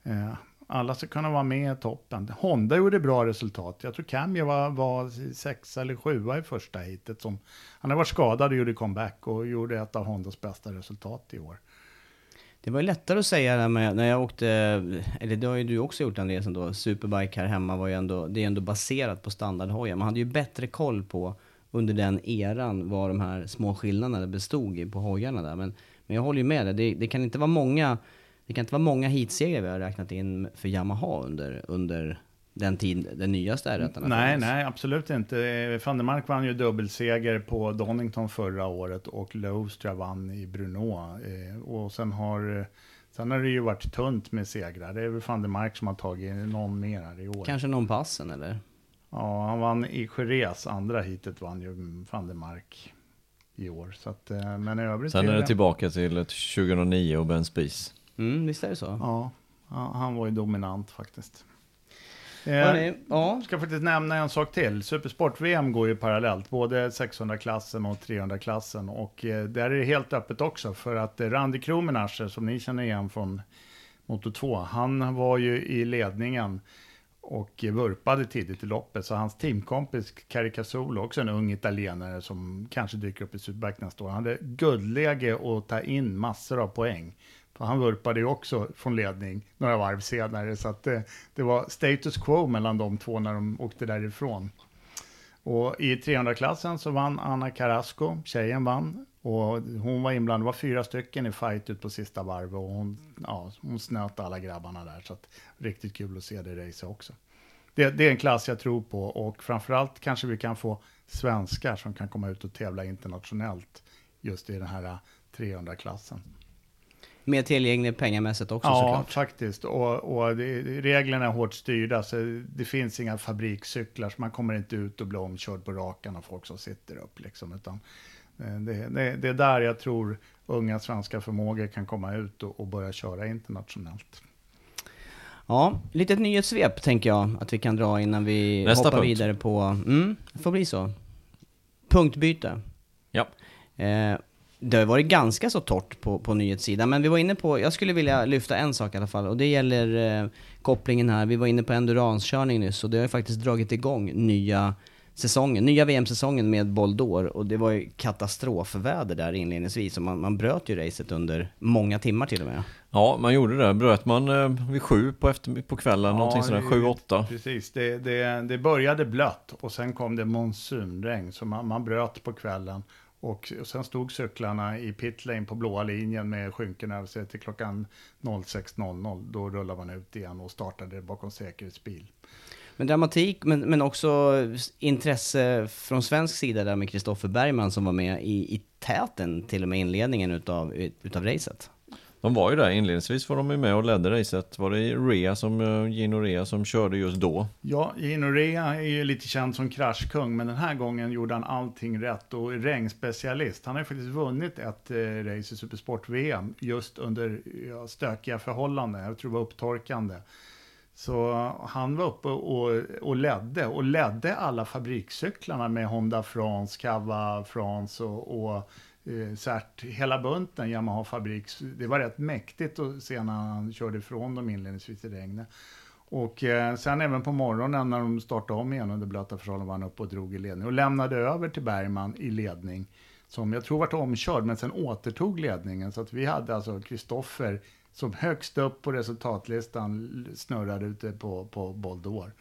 eh, alla ska kunna vara med i toppen. Honda gjorde bra resultat. Jag tror Camio var, var sexa eller sjua i första hitet. Som, han har varit skadad och gjorde comeback och gjorde ett av Hondas bästa resultat i år. Det var ju lättare att säga det jag, när jag åkte, eller det har ju du också gjort den resan då, Superbike här hemma var ju ändå, det är ändå baserat på standardhojar. Man hade ju bättre koll på under den eran vad de här små skillnaderna bestod i på hojarna där. Men, men jag håller ju med dig, det, det kan inte vara många, det kan inte vara många heatsegrar vi har räknat in för Yamaha under, under den tid den nyaste r Nej, nej, absolut inte. Van der Mark vann ju dubbelseger på Donington förra året och Lowstra vann i Brno. Eh, och sen har, sen har det ju varit tunt med segrar. Det är väl van der Mark som har tagit någon mer här i år. Kanske någon passen eller? Ja, han vann i Jerez, andra hitet vann ju van der Mark i år. Så att, eh, men i övrigt Sen är det tillbaka till 2009 och Ben Spies. Mm, visst är det så? Ja, han var ju dominant faktiskt. Eh, ja. ska faktiskt nämna en sak till. Supersport-VM går ju parallellt, både 600-klassen och 300-klassen. Och eh, där är det helt öppet också, för att eh, Randy Krumenascher, som ni känner igen från Moto 2, han var ju i ledningen och vurpade tidigt i loppet. Så hans teamkompis Cari Casolo, också en ung italienare som kanske dyker upp i Superbike nästa år, han hade guldläge att ta in massor av poäng. Han vurpade ju också från ledning några varv senare, så att det, det var status quo mellan de två när de åkte därifrån. Och i 300-klassen så vann Anna Carrasco, tjejen vann. Och hon var inblandad, det var fyra stycken i fight ut på sista varvet och hon, ja, hon snöt alla grabbarna där. Så att, riktigt kul att se det racet också. Det, det, är en klass jag tror på och framförallt kanske vi kan få svenskar som kan komma ut och tävla internationellt just i den här 300-klassen mer tillgänglig pengamässigt också ja, såklart. Ja, faktiskt. Och, och det, reglerna är hårt styrda, så det finns inga fabrikscyklar, så man kommer inte ut och blir omkörd på rakan av folk som sitter upp. Liksom, utan eh, det, det, det är där jag tror unga svenska förmågor kan komma ut och, och börja köra internationellt. Ja, litet nyhetssvep tänker jag att vi kan dra innan vi Nästa hoppar punkt. vidare på... Mm, det får bli så. Punktbyte. Ja. Eh, det har varit ganska så torrt på, på nyhetssidan, men vi var inne på, jag skulle vilja lyfta en sak i alla fall, och det gäller eh, kopplingen här. Vi var inne på enduranskörning nyss, och det har ju faktiskt dragit igång nya säsongen, nya VM-säsongen med Boldor, och det var ju katastrofväder där inledningsvis, och man, man bröt ju racet under många timmar till och med. Ja, man gjorde det. Bröt man eh, vid sju på, efter, på kvällen, ja, någonting sådär, sju, åtta? Precis, det, det, det började blött och sen kom det monsunregn, så man, man bröt på kvällen. Och, sen stod cyklarna i pitlane på blåa linjen med skynken över sig till klockan 06.00. Då rullade man ut igen och startade bakom säkerhetsbil. Men dramatik, men, men också intresse från svensk sida där med Kristoffer Bergman som var med i, i täten till och med inledningen utav, utav racet. De var ju där inledningsvis var de ju med och ledde racet. Var det Rea som, eh, Gino Rea som körde just då? Ja, Gino Rea är ju lite känd som kraschkung, men den här gången gjorde han allting rätt och är regnspecialist. Han har ju faktiskt vunnit ett eh, race i Supersport-VM just under ja, stökiga förhållanden. Jag tror det var upptorkande. Så han var uppe och, och ledde, och ledde alla fabrikscyklarna med Honda France, Cava France och, och eh, Cert, hela bunten Yamaha Fabriks. Det var rätt mäktigt att se när han körde ifrån dem inledningsvis i regnet. Och eh, sen även på morgonen när de startade om igen under blöta förhållanden var han uppe och drog i ledning och lämnade över till Bergman i ledning. Som jag tror vart omkörd, men sen återtog ledningen. Så att vi hade alltså Kristoffer som högst upp på resultatlistan snurrade ute på, på Boldor.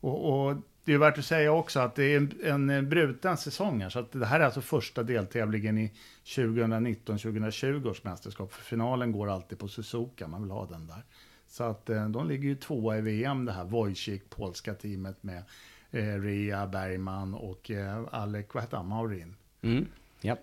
Och, och det är värt att säga också att det är en, en bruten säsong här, så att det här är alltså första deltävlingen i 2019-2020 års mästerskap. För finalen går alltid på Suzuka, man vill ha den där. Så att eh, de ligger ju tvåa i VM, det här Wojcik, polska teamet med eh, Rea Bergman och eh, Alek, vad heter han, Maurin. Mm, yep.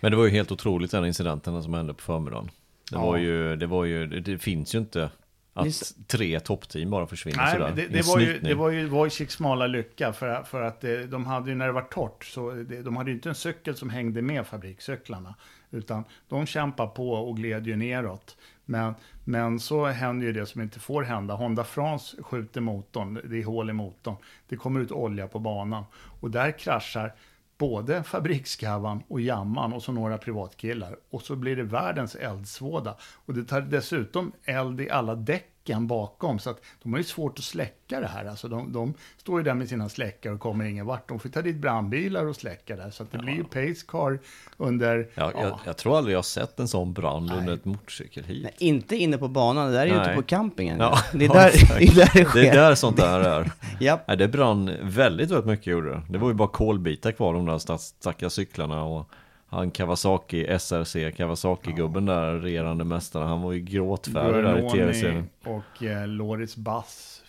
Men det var ju helt otroligt den incidenten som hände på förmiddagen. Det, ja. var ju, det var ju, det finns ju inte att tre toppteam bara försvinner Nej, sådär. Det, det, var ju, det var ju Wojciks smala lycka för, för att eh, de hade ju när det var torrt så de hade ju inte en cykel som hängde med fabrikscyklarna. Utan de kämpade på och gled ju neråt. Men, men så händer ju det som inte får hända. Honda France skjuter motorn, det är hål i motorn. Det kommer ut olja på banan. Och där kraschar både fabrikskavan och jamman och så några privatkillar. Och så blir det världens eldsvåda. Och det tar dessutom eld i alla däck däcken bakom. Så att de har ju svårt att släcka det här. Alltså de, de står ju där med sina släckare och kommer ingen vart. De får ta dit brandbilar och släcka där. Så att det blir ju pace car under... Ja, Jag, jag tror aldrig jag har sett en sån brand under ett motorcykelhit. Nej, inte inne på banan, det där är ju ute Nej. på campingen. Ja, det, är ja, där, det är där det sker. Det är där sånt där är. Japp. Nej, det brann väldigt, väldigt mycket gjorde det. Det var ju bara kolbitar kvar de där stack- stackars cyklarna och han Kawasaki, SRC, Kawasaki-gubben där, regerande mästare, han var ju gråtfärdig där i tv-serien. och eh, Loris Bass.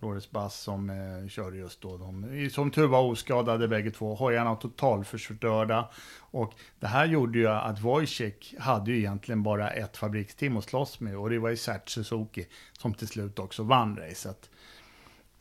Loris Bass som eh, körde just då. De, som tur var oskadade bägge två. Hojarna totalförstörda. Och det här gjorde ju att Wojciech hade ju egentligen bara ett fabriksteam att slåss med. Och det var ju Sert Suzuki som till slut också vann racet.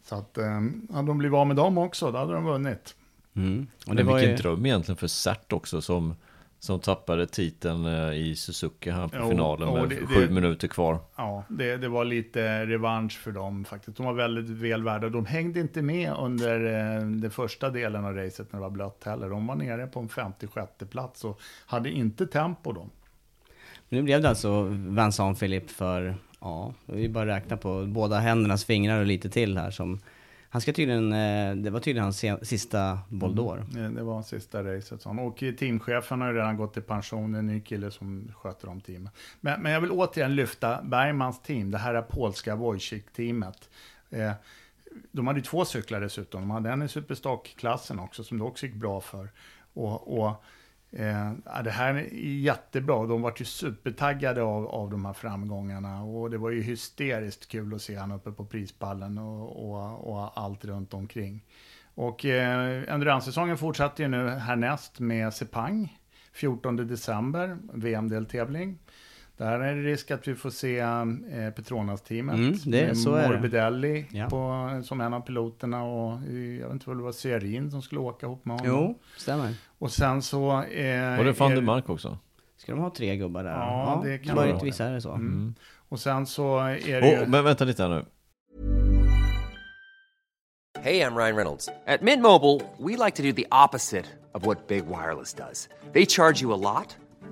Så att, eh, hade de blivit av med dem också, då hade de vunnit. Mm. Och det Men var vilken ju, dröm egentligen för Cert också som, som tappade titeln eh, i Suzuki här på Jo, finalen med det- sju det- minuter kvar. Ja, det, det var lite revansch för dem faktiskt. De var väldigt väl värda. De hängde inte med under eh, den första delen av racet när det var blött heller. De var nere på en 56 plats och hade inte tempo då. nu blev det alltså Vincent Philippe för, ja, vi bara räkna på båda händernas fingrar och lite till här som han ska tydligen, eh, det var tydligen hans sista Boldor. Mm, Det var sista racet. sa han. Och eh, teamchefen har ju redan gått i pension, en ny kille som sköter om teamet. Men, men jag vill återigen lyfta Bergmans team, det här är polska Wojcik-teamet. Eh, de hade ju två cyklar dessutom. De hade en i Superstock-klassen också, som det också gick bra för. Och, och eh, det här är jättebra. De var ju supertaggade av, av de här framgångarna. Och det var ju hysteriskt kul att se han uppe på prispallen och, och, och allt runt omkring. Och eh, endurance-säsongen fortsatte ju nu härnäst med Sepang. 14 december, VM-deltävling. Där är det risk att vi får se eh, Petronas-teamet Mm, det- med så. Morbidelli Ja. på, som en av piloterna och jag vet inte vad det var, Serin som skulle åka ihop med honom. Jo, stämmer. Och sen så... Eh, Var det är- der Mark också? Ska de ha tre gubbar där? Ja, det kan vara vissa är det så. Mm. Och sen så är det Oh, ju... men vänta lite här nu. Hey, I'm Ryan Reynolds. At Mint Mobile, we like to do the opposite of what Big Wireless does. They charge you a lot,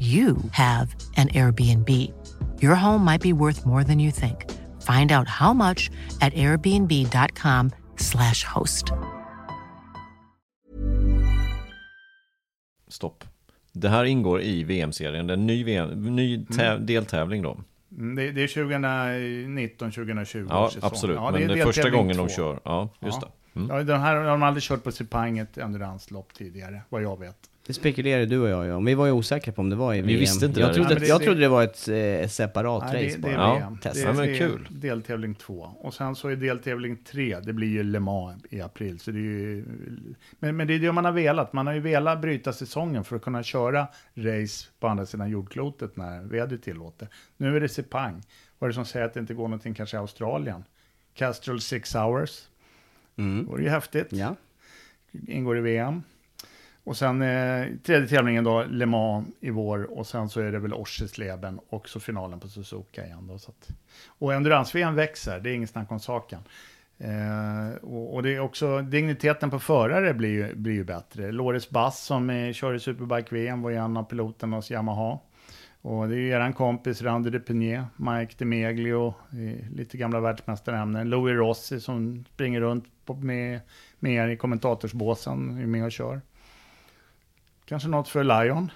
you have an Airbnb. Your home might be worth more than you think. Find out how much at airbnb.com/slash host. Stopp. Det här ingår i VM-serien, det är en ny, VM, ny täv- deltävling då. Mm, Det, det är 2019-2020 Ja, års säsong. absolut. Ja, Men det är första gången de två. kör. Ja, just Ja. det. Mm. Ja, den här har de aldrig kört på Sepang ett enduranslopp tidigare, vad jag vet. Det spekulerade du och jag om. Vi var ju osäkra på om det var i Vi VM. visste inte jag det. Trodde, men det- jag det- trodde det var ett eh, separat Nej, race det, bara. det är Ja, VM. Det, Ja, men det är kul. deltävling två. Och sen så är deltävling tre, det blir ju Le Mans i april. Så det är ju, men, men det är det man har velat. Man har ju velat bryta säsongen för att kunna köra race på andra sidan jordklotet när vädret tillåter. Nu är det Sepang. Vad är det som säger att det inte går någonting kanske i Australien? Castrol Six Hours. Mm. Det vore ju häftigt. Ja. ingår i VM. Och sen eh, tredje tävlingen då, Le Mans i vår. Och sen så är det väl Oschersleben och så finalen på Suzuka igen. Då, så att, och endurance-VM växer, det är ingen snack om saken. Eh, och, och det är också, digniteten på förare blir ju, blir ju bättre. Loris Bass som eh, kör i Superbike-VM var ju en av piloterna hos Yamaha. Och det är ju eran kompis Randy Depenier, Mike DeMeglio, lite gamla världsmästarämnen. Louis Rossi som springer runt på, med, med er i kommentatorsbåsen, är med och kör. Kanske något för Lion?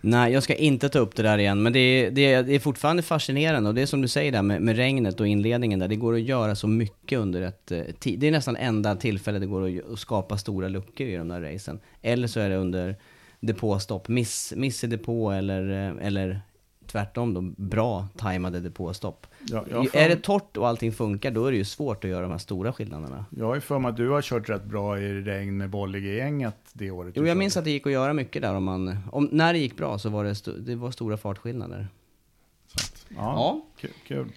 Nej, jag ska inte ta upp det där igen, men det är, det är, det är fortfarande fascinerande och det är som du säger där med, med regnet och inledningen där, det går att göra så mycket under ett eh, tid. Det är nästan enda tillfället det går att, att skapa stora luckor i de där racen. Eller så är det under depåstopp, miss, miss i depå eller, eh, eller tvärtom då, bra tajmade depåstopp. Ja, för... Är det torrt och allting funkar, då är det ju svårt att göra de här stora skillnaderna. Jag har ju för mig att du har kört rätt bra i regn med Bollige-gänget det året. Jo, jag minns att det gick att göra mycket där om man, om, när det gick bra så var det, det var stora fartskillnader. Att, ja, ja. Kul,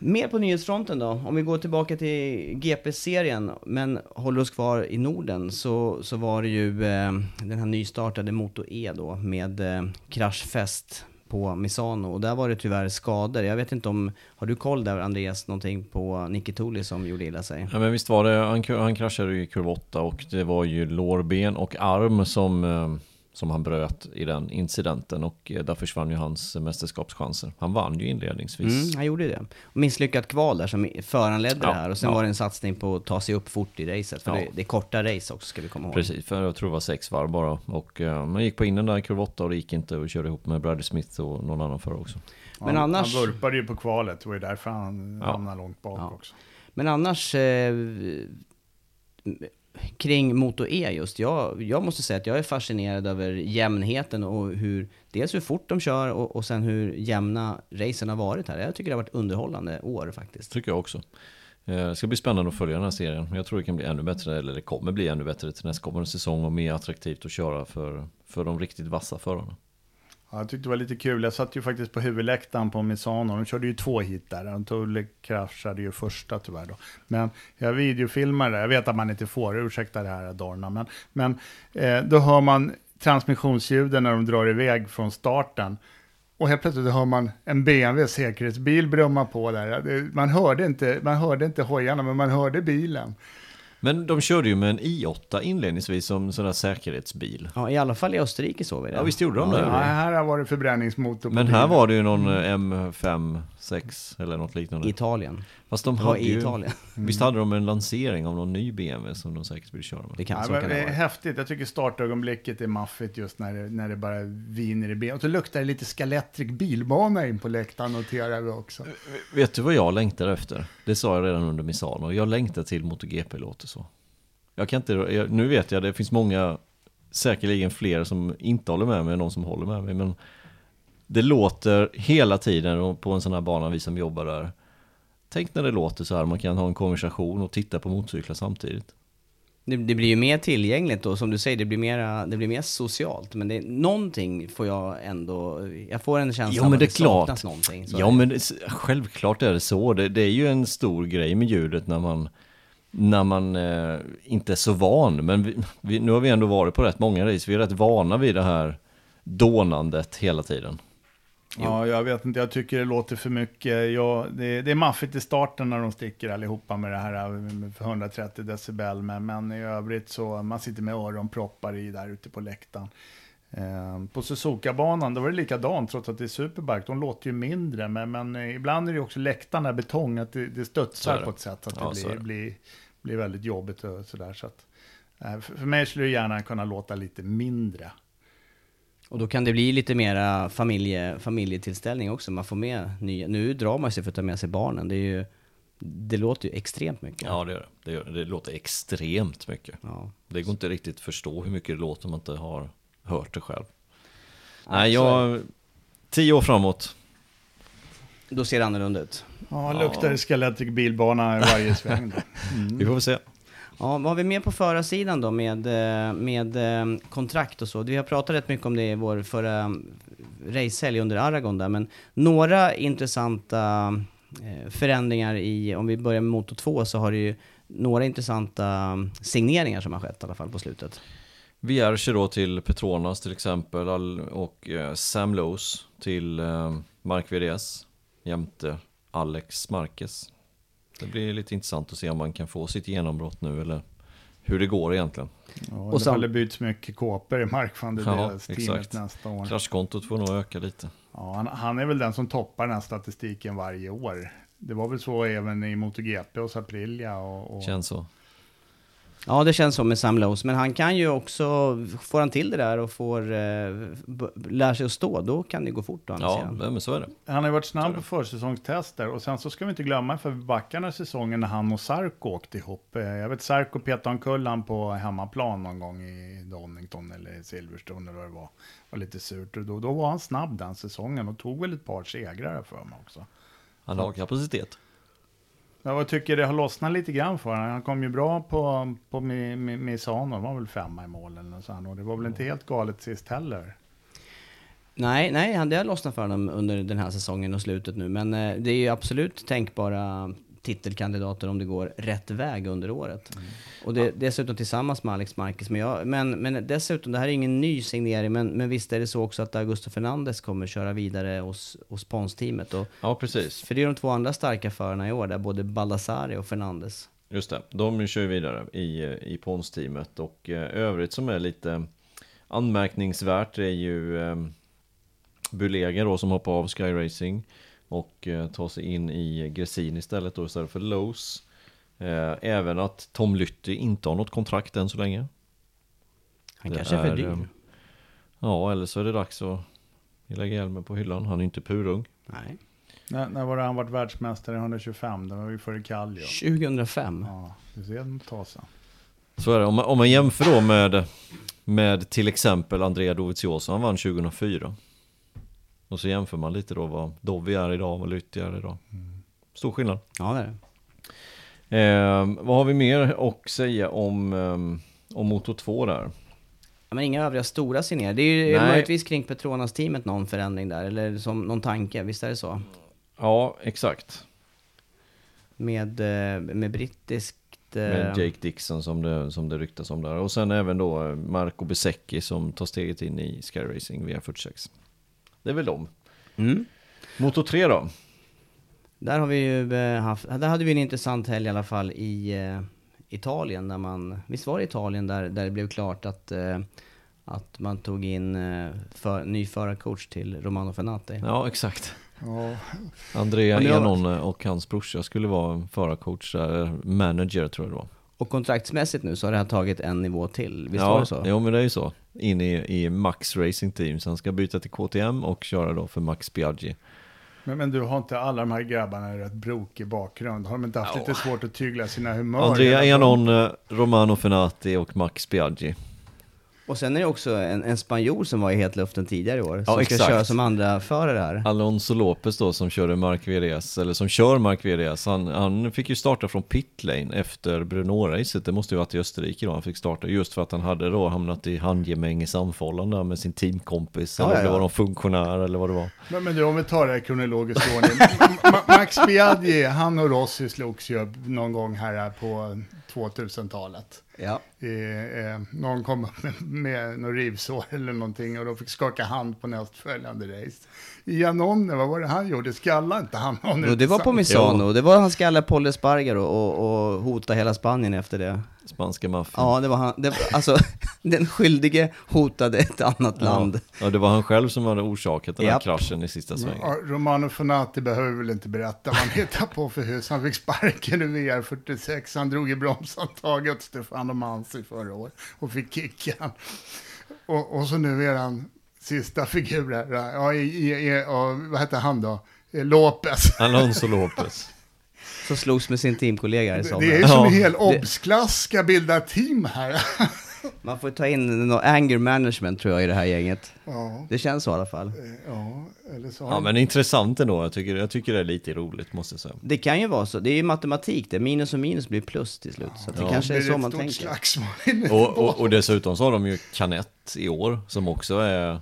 Mer på nyhetsfronten då, om vi går tillbaka till GP-serien, men håller oss kvar i Norden, så, så var det ju eh, den här nystartade Moto E då, med eh, kraschfest på Misano och där var det tyvärr skador. Jag vet inte om, har du koll där Andreas, någonting på Nicky Tuli som gjorde illa sig? Ja men visst var det, han, han kraschade i kurva 8 och det var ju lårben och arm som eh, som han bröt i den incidenten och eh, där försvann ju hans mästerskapschanser. Han vann ju inledningsvis. Mm, han gjorde det. Misslyckat kval där som föranledde ja, det här och sen ja. var det en satsning på att ta sig upp fort i racet. För ja. det, det, är korta race också ska vi komma ihåg. Precis, för jag tror det var sex varv bara. Och uh, man gick på in den där kurva 8 och det gick inte och körde ihop med Bradley Smith och någon annan förare också. Men han, annars... Han vurpade ju på kvalet, det var ju därför han hamnade långt bak också. Men annars eh, kring Moto E just, jag, jag måste säga att jag är fascinerad över jämnheten och hur, dels hur fort de kör och, och sen hur jämna racen har varit här. Jag tycker det har varit underhållande år faktiskt. Tycker jag också. Eh, det ska bli spännande att följa den här serien. Jag tror det kan bli ännu bättre, eller det kommer bli ännu bättre till nästkommande säsong och mer attraktivt att köra för, för de riktigt vassa förarna. Ja, jag tyckte det var lite kul. Jag satt ju faktiskt på huvudläktaren på Misano. De körde ju två hit där. Tulle kraschade ju första tyvärr då. Men jag videofilmade, jag vet att man inte får, ursäkta det här Adorna, men, men eh, då hör man transmissionsljuden när de drar iväg från starten. Och helt plötsligt hör man en BMW säkerhetsbil brumma på där. Man hörde inte, man hörde inte hojarna, men man hörde bilen. Men de körde ju med en i8 inledningsvis som sån där säkerhetsbil. Ja, i alla fall i Österrike såg vi det. Ja, visst gjorde de det? Ja, här var det förbränningsmotor Men här var det ju någon M5, 6 eller något liknande. Italien. Fast de hade ju, Italien. Visst hade de en lansering av någon ny BMW som de säkert ville köra med? Det kan, ja, så kan det vara. Häftigt, jag tycker startögonblicket är maffigt just när det, när det bara viner i ben. Och så luktar det lite skalettrik bilbana in på läktaren noterar vi också. Vet du vad jag längtar efter? Det sa jag redan under Misano. Jag längtar till MotoGP låter så. Jag kan inte, jag, nu vet jag det finns många, säkerligen fler som inte håller med mig än de som håller med mig. Men det låter hela tiden på en sån här bana, vi som jobbar där Tänk när det låter så här, man kan ha en konversation och titta på motorcyklar samtidigt. Det, det, blir ju mer tillgängligt då, som du säger, det blir, mera, det blir mer socialt. Men det, någonting får jag ändå, jag får en känsla av att det, det saknas någonting. ja, men det, självklart är det så. Det, det, är ju en stor grej med ljudet när man, när man eh, inte är så van. Men vi, vi, nu har vi ändå varit på rätt många race, vi är rätt vana vid det här dånandet hela tiden. Ja, jag vet inte, jag tycker det låter för mycket. Ja, det, det, är maffigt i starten när de sticker allihopa med det här med 130 decibel, men, men i övrigt så man sitter med öronproppar i där ute på läktaren. Eh, på Suzuka-banan, då var det likadant, trots att det är superbike. De låter ju mindre, men, men ibland är det också läktarna betong, att det, det studsar det. på ett sätt att ja, det blir, blir, blir väldigt jobbigt och sådär. Så att, eh, för, för mig skulle det gärna kunna låta lite mindre. Och då kan det bli lite mera familje, familjetillställning också. Man får med nya. Nu drar man sig för att ta med sig barnen. Det, är ju, det låter ju extremt mycket. Ja, det gör det. Det, gör, det låter extremt mycket. Ja. Det går inte riktigt att förstå hur mycket det låter om man inte har hört det själv. Ja, Nej, jag... Tio år framåt. Då ser det annorlunda ut. Ja, luktar ja. Skeletic bilbana i varje sväng. Mm. Vi får väl se. Ja, vad har vi mer på förarsidan då med, eh, med eh, kontrakt och så? Vi har pratat rätt mycket om det i vår förra eh, racehelg under Aragon där, men några intressanta förändringar i, om vi börjar med motor 2 så har det ju några intressanta signeringar som har skett i alla fall på slutet. Vierge då till Petronas till exempel och Sam Lowe's till Mark VDS jämte Alex Marquez det blir lite intressant att se om man kan få sitt genombrott nu eller hur det går egentligen. Ja, Och det byts mycket kåpor i Mark van der Ja, teamet nästa år. Kraschkontot får nog öka lite. Ja, han, han är väl den som toppar den här statistiken varje år. Det var väl så även i MotoGP och Aprilia och, och Känns så. Ja, det känns så med Sam Lowe's, men han kan ju också, får han till det där och får eh, lär sig att stå, då kan det gå fort å andra Ja, sidan. ja, men så är det. Han har ju varit snabb på försäsongstester och sen så ska vi inte glömma för backarna säsongen när han och Sarko åkte ihop. Eh, Jag vet Sarko petade omkull han på hemmaplan någon gång i Donington eller Silverstone eller vad det var. var lite surt och då, då var han snabb den säsongen och tog väl ett par segrar för mig också. Han har kapacitet. Ja, Jag tycker det har lossnat lite grann för honom. Han kom ju bra på, på Misano, han var väl femma i målen och, så och det var väl inte helt galet sist heller. Nej, nej, det har lossnat för honom under den här säsongen och slutet nu, men eh, det är ju absolut tänkbara titelkandidater om det går rätt väg under året. Och det, dessutom tillsammans med Alex Marquez. Men, jag, men, men dessutom, det här är ingen ny signering, men, men visst är det så också att Augusto Fernandes kommer köra vidare hos, hos Pons-teamet. Ja, precis. för det är de två andra starka förarna i år, där både Baldassari och Fernandes. Just det, de kör vidare i, i Pons-teamet och eh, övrigt som är lite anmärkningsvärt är ju eh, Bulega då som hoppar av Sky Racing och eh, tar sig in i Gressin istället då istället för Lowe's. Eh, även att Tom Lytti inte har något kontrakt än så länge. Han Det kanske är för dyr. eh, Ja, eller så är det dags att lägga hjälmen på hyllan. Han är inte purung. Nej. När, när var det han varit världsmästare i 125? Det var ju före Kallio. 2005. Ja, det ser en tag sedan. Så är det. Om man, om man jämför då med, med till exempel Andrea Dovizioso, han vann 2004. Och så jämför man lite då vad Dovi är idag och vad Lytti är idag. Stor skillnad. Ja, det är det. Eh, vad har vi mer att säga om, eh, om Moto 2 där? Ja, men inga övriga stora signeringar. Det är ju Nej. möjligtvis kring Petronas-teamet någon förändring där, eller som någon tanke, visst är det så? Ja, exakt. Med, eh, med brittiskt... eh, Med Jake Dixon som det, som det ryktas om där. Och sen även då eh, Marco Besecchi som tar steget in i Sky Racing via 46. Det är väl de. Mm. Moto 3 då? Där har vi ju eh, haft, där hade vi en intressant helg i alla fall i eh, Italien, där man, visst var det Italien där, där det blev klart att, eh, att man tog in eh, för, ny förarcoach till Romano Fenati. Ja, exakt. Ja, Andrea Enon och hans brorsa skulle vara förarcoach manager tror jag det var. Och kontraktsmässigt nu så har det här tagit en nivå till, visst var ja, det så? Jo men det är ju så. In i, i Max Racing Team, så han ska byta till KTM och köra då för Max Biaggi. men, men du har inte alla de här grabbarna i rätt brokig bakgrund? Har de inte haft lite svårt att tygla sina humör? Andrea? Enon, eh, Romano Fenati och Max Biaggi. Och sen är det också en, en spanjor som var i hetluften tidigare i år, som ska exakt. köra som andra förare här. Alonso Lopez då som körde Mark VDS, eller som kör Mark VDS, han, han fick ju starta från pitlane efter Brno-racet, det måste ju varit i Österrike då han fick starta, just för att han hade då hamnat i handgemäng i samförhållande med sin teamkompis, Ja, eller ja, det ja. var någon funktionär eller vad det var. Men, men du, om vi tar det här i kronologisk ordning. Ma- Ma- Max Biaggi, han och Rossi slogs ju någon gång här på 2000-talet. Ja. Eh, eh, någon kom upp med, med något rivsår eller någonting och de fick skaka hand på nästföljande race. I Janone, vad var det han gjorde? Skallade inte han någon Och det var på? Misano, det var han skallade Paul Espargaro och, och hota hela Spanien efter det. Spanska maffian. Ja, det var han, det, var- alltså den skyldige hotade ett annat land. Ja. ja, det var han själv som hade orsakat den här Japp. kraschen i sista svängen. Ja, Romano Fonati behöver väl inte berätta vad han hittar på för hus. Han fick sparken i VR46, han drog i bromshandtaget åt Stefano Mansi förra året och fick kicken. Och, och så nu är han sista figur här, ja, i, i, i, och, vad heter han då? Lopez. Alonso Lopez. Som slogs med sin teamkollega i Det är som Ja, en hel obsklass ska bilda team här. Man får ta in någon anger management tror jag i det här gänget. Ja, Det känns så i alla fall. ja eller så. Ja men intressant ändå, jag tycker, jag tycker det är lite roligt måste jag säga. Det kan ju vara så, det är ju matematik det, minus och minus blir plus till slut. Så att det Ja. kanske är så man tänker. Och, och, och dessutom så har de ju Canet i år, som också är eh,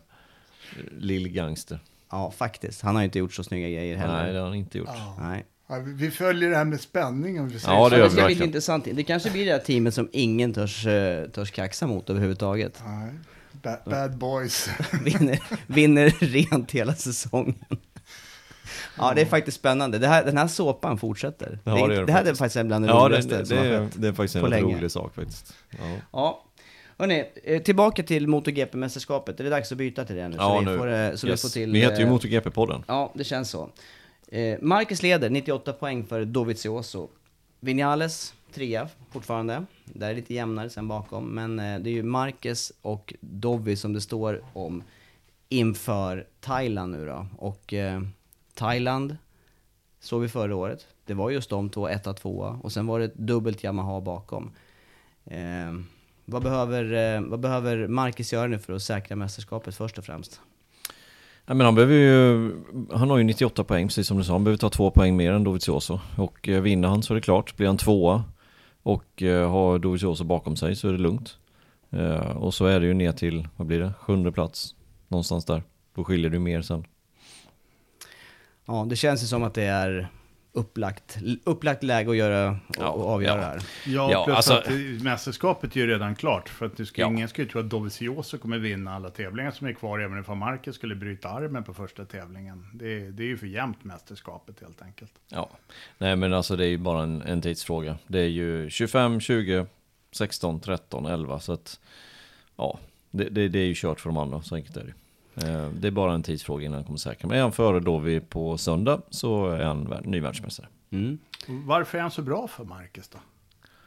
lill gangster. Ja, faktiskt. Han har ju inte gjort så snygga grejer heller. Nej, det har han inte gjort. Nej. Ja, vi- följer det här med spänning. Om vi säger Ja, det gör Det vi ska bli intressant. Det kanske blir det här teamet som ingen törs, eh, törs kaxa mot överhuvudtaget. Nej. Bad, bad boys. Vinner, vinner rent hela säsongen. Ja, det är faktiskt spännande. Det här, den här såpan fortsätter. Ja, det, det är- det det här är faktiskt. faktiskt bland det Ja, det, roligaste det, som har det, är, skett. det är faktiskt en rolig sak faktiskt. Ja, Ja. Hörrni, eh, tillbaka till MotoGP-mästerskapet. Är det dags att byta till det nu? ja så vi nu. får, eh, så yes. vi får till... Vi heter ju MotoGP-podden. Ja, det känns så. Eh, Marcus leder, 98 poäng för Dovizioso. Vinales, trea fortfarande. Där är lite jämnare sen bakom, men eh, det är ju Marcus och Dovi som det står om inför Thailand nu då. Och eh, Thailand såg vi förra året. Det var just de två, etta, tvåa. Och sen var det ett dubbelt Yamaha bakom. Eh, vad, behöver, eh, vad behöver Marcus göra nu för att säkra mästerskapet först och främst? Ja, men han behöver ju, han har ju 98 poäng precis som du sa, han behöver ta två poäng mer än Dovizioso. Och eh, vinner han så är det klart, blir han tvåa och eh, har Dovizioso bakom sig så är det lugnt. Eh, och så är det ju ner till, vad blir det, sjunde plats, någonstans där. Då skiljer det ju mer sen. Ja, det känns ju som att det är upplagt, upplagt läge att göra Ja, och avgöra ja. här. Ja, Ja, plus alltså- att mästerskapet är ju redan klart. För att du ska, Ja. ingen ska ju tro att Dovizioso kommer vinna alla tävlingar som är kvar, även ifall Marquez skulle bryta armen på första tävlingen. Det, det är ju för jämnt mästerskapet helt enkelt. Ja, nej men alltså det är ju bara en, en tidsfråga. Det är ju 25, 20, 16, 13, 11 så att ja, det, det, det är ju kört för de andra, så enkelt är det. Eh, Det är bara en tidsfråga innan han kommer säkra. Men är han före då vi på söndag så är han ny världsmästare. Mm. Varför är han så bra för Marquez då?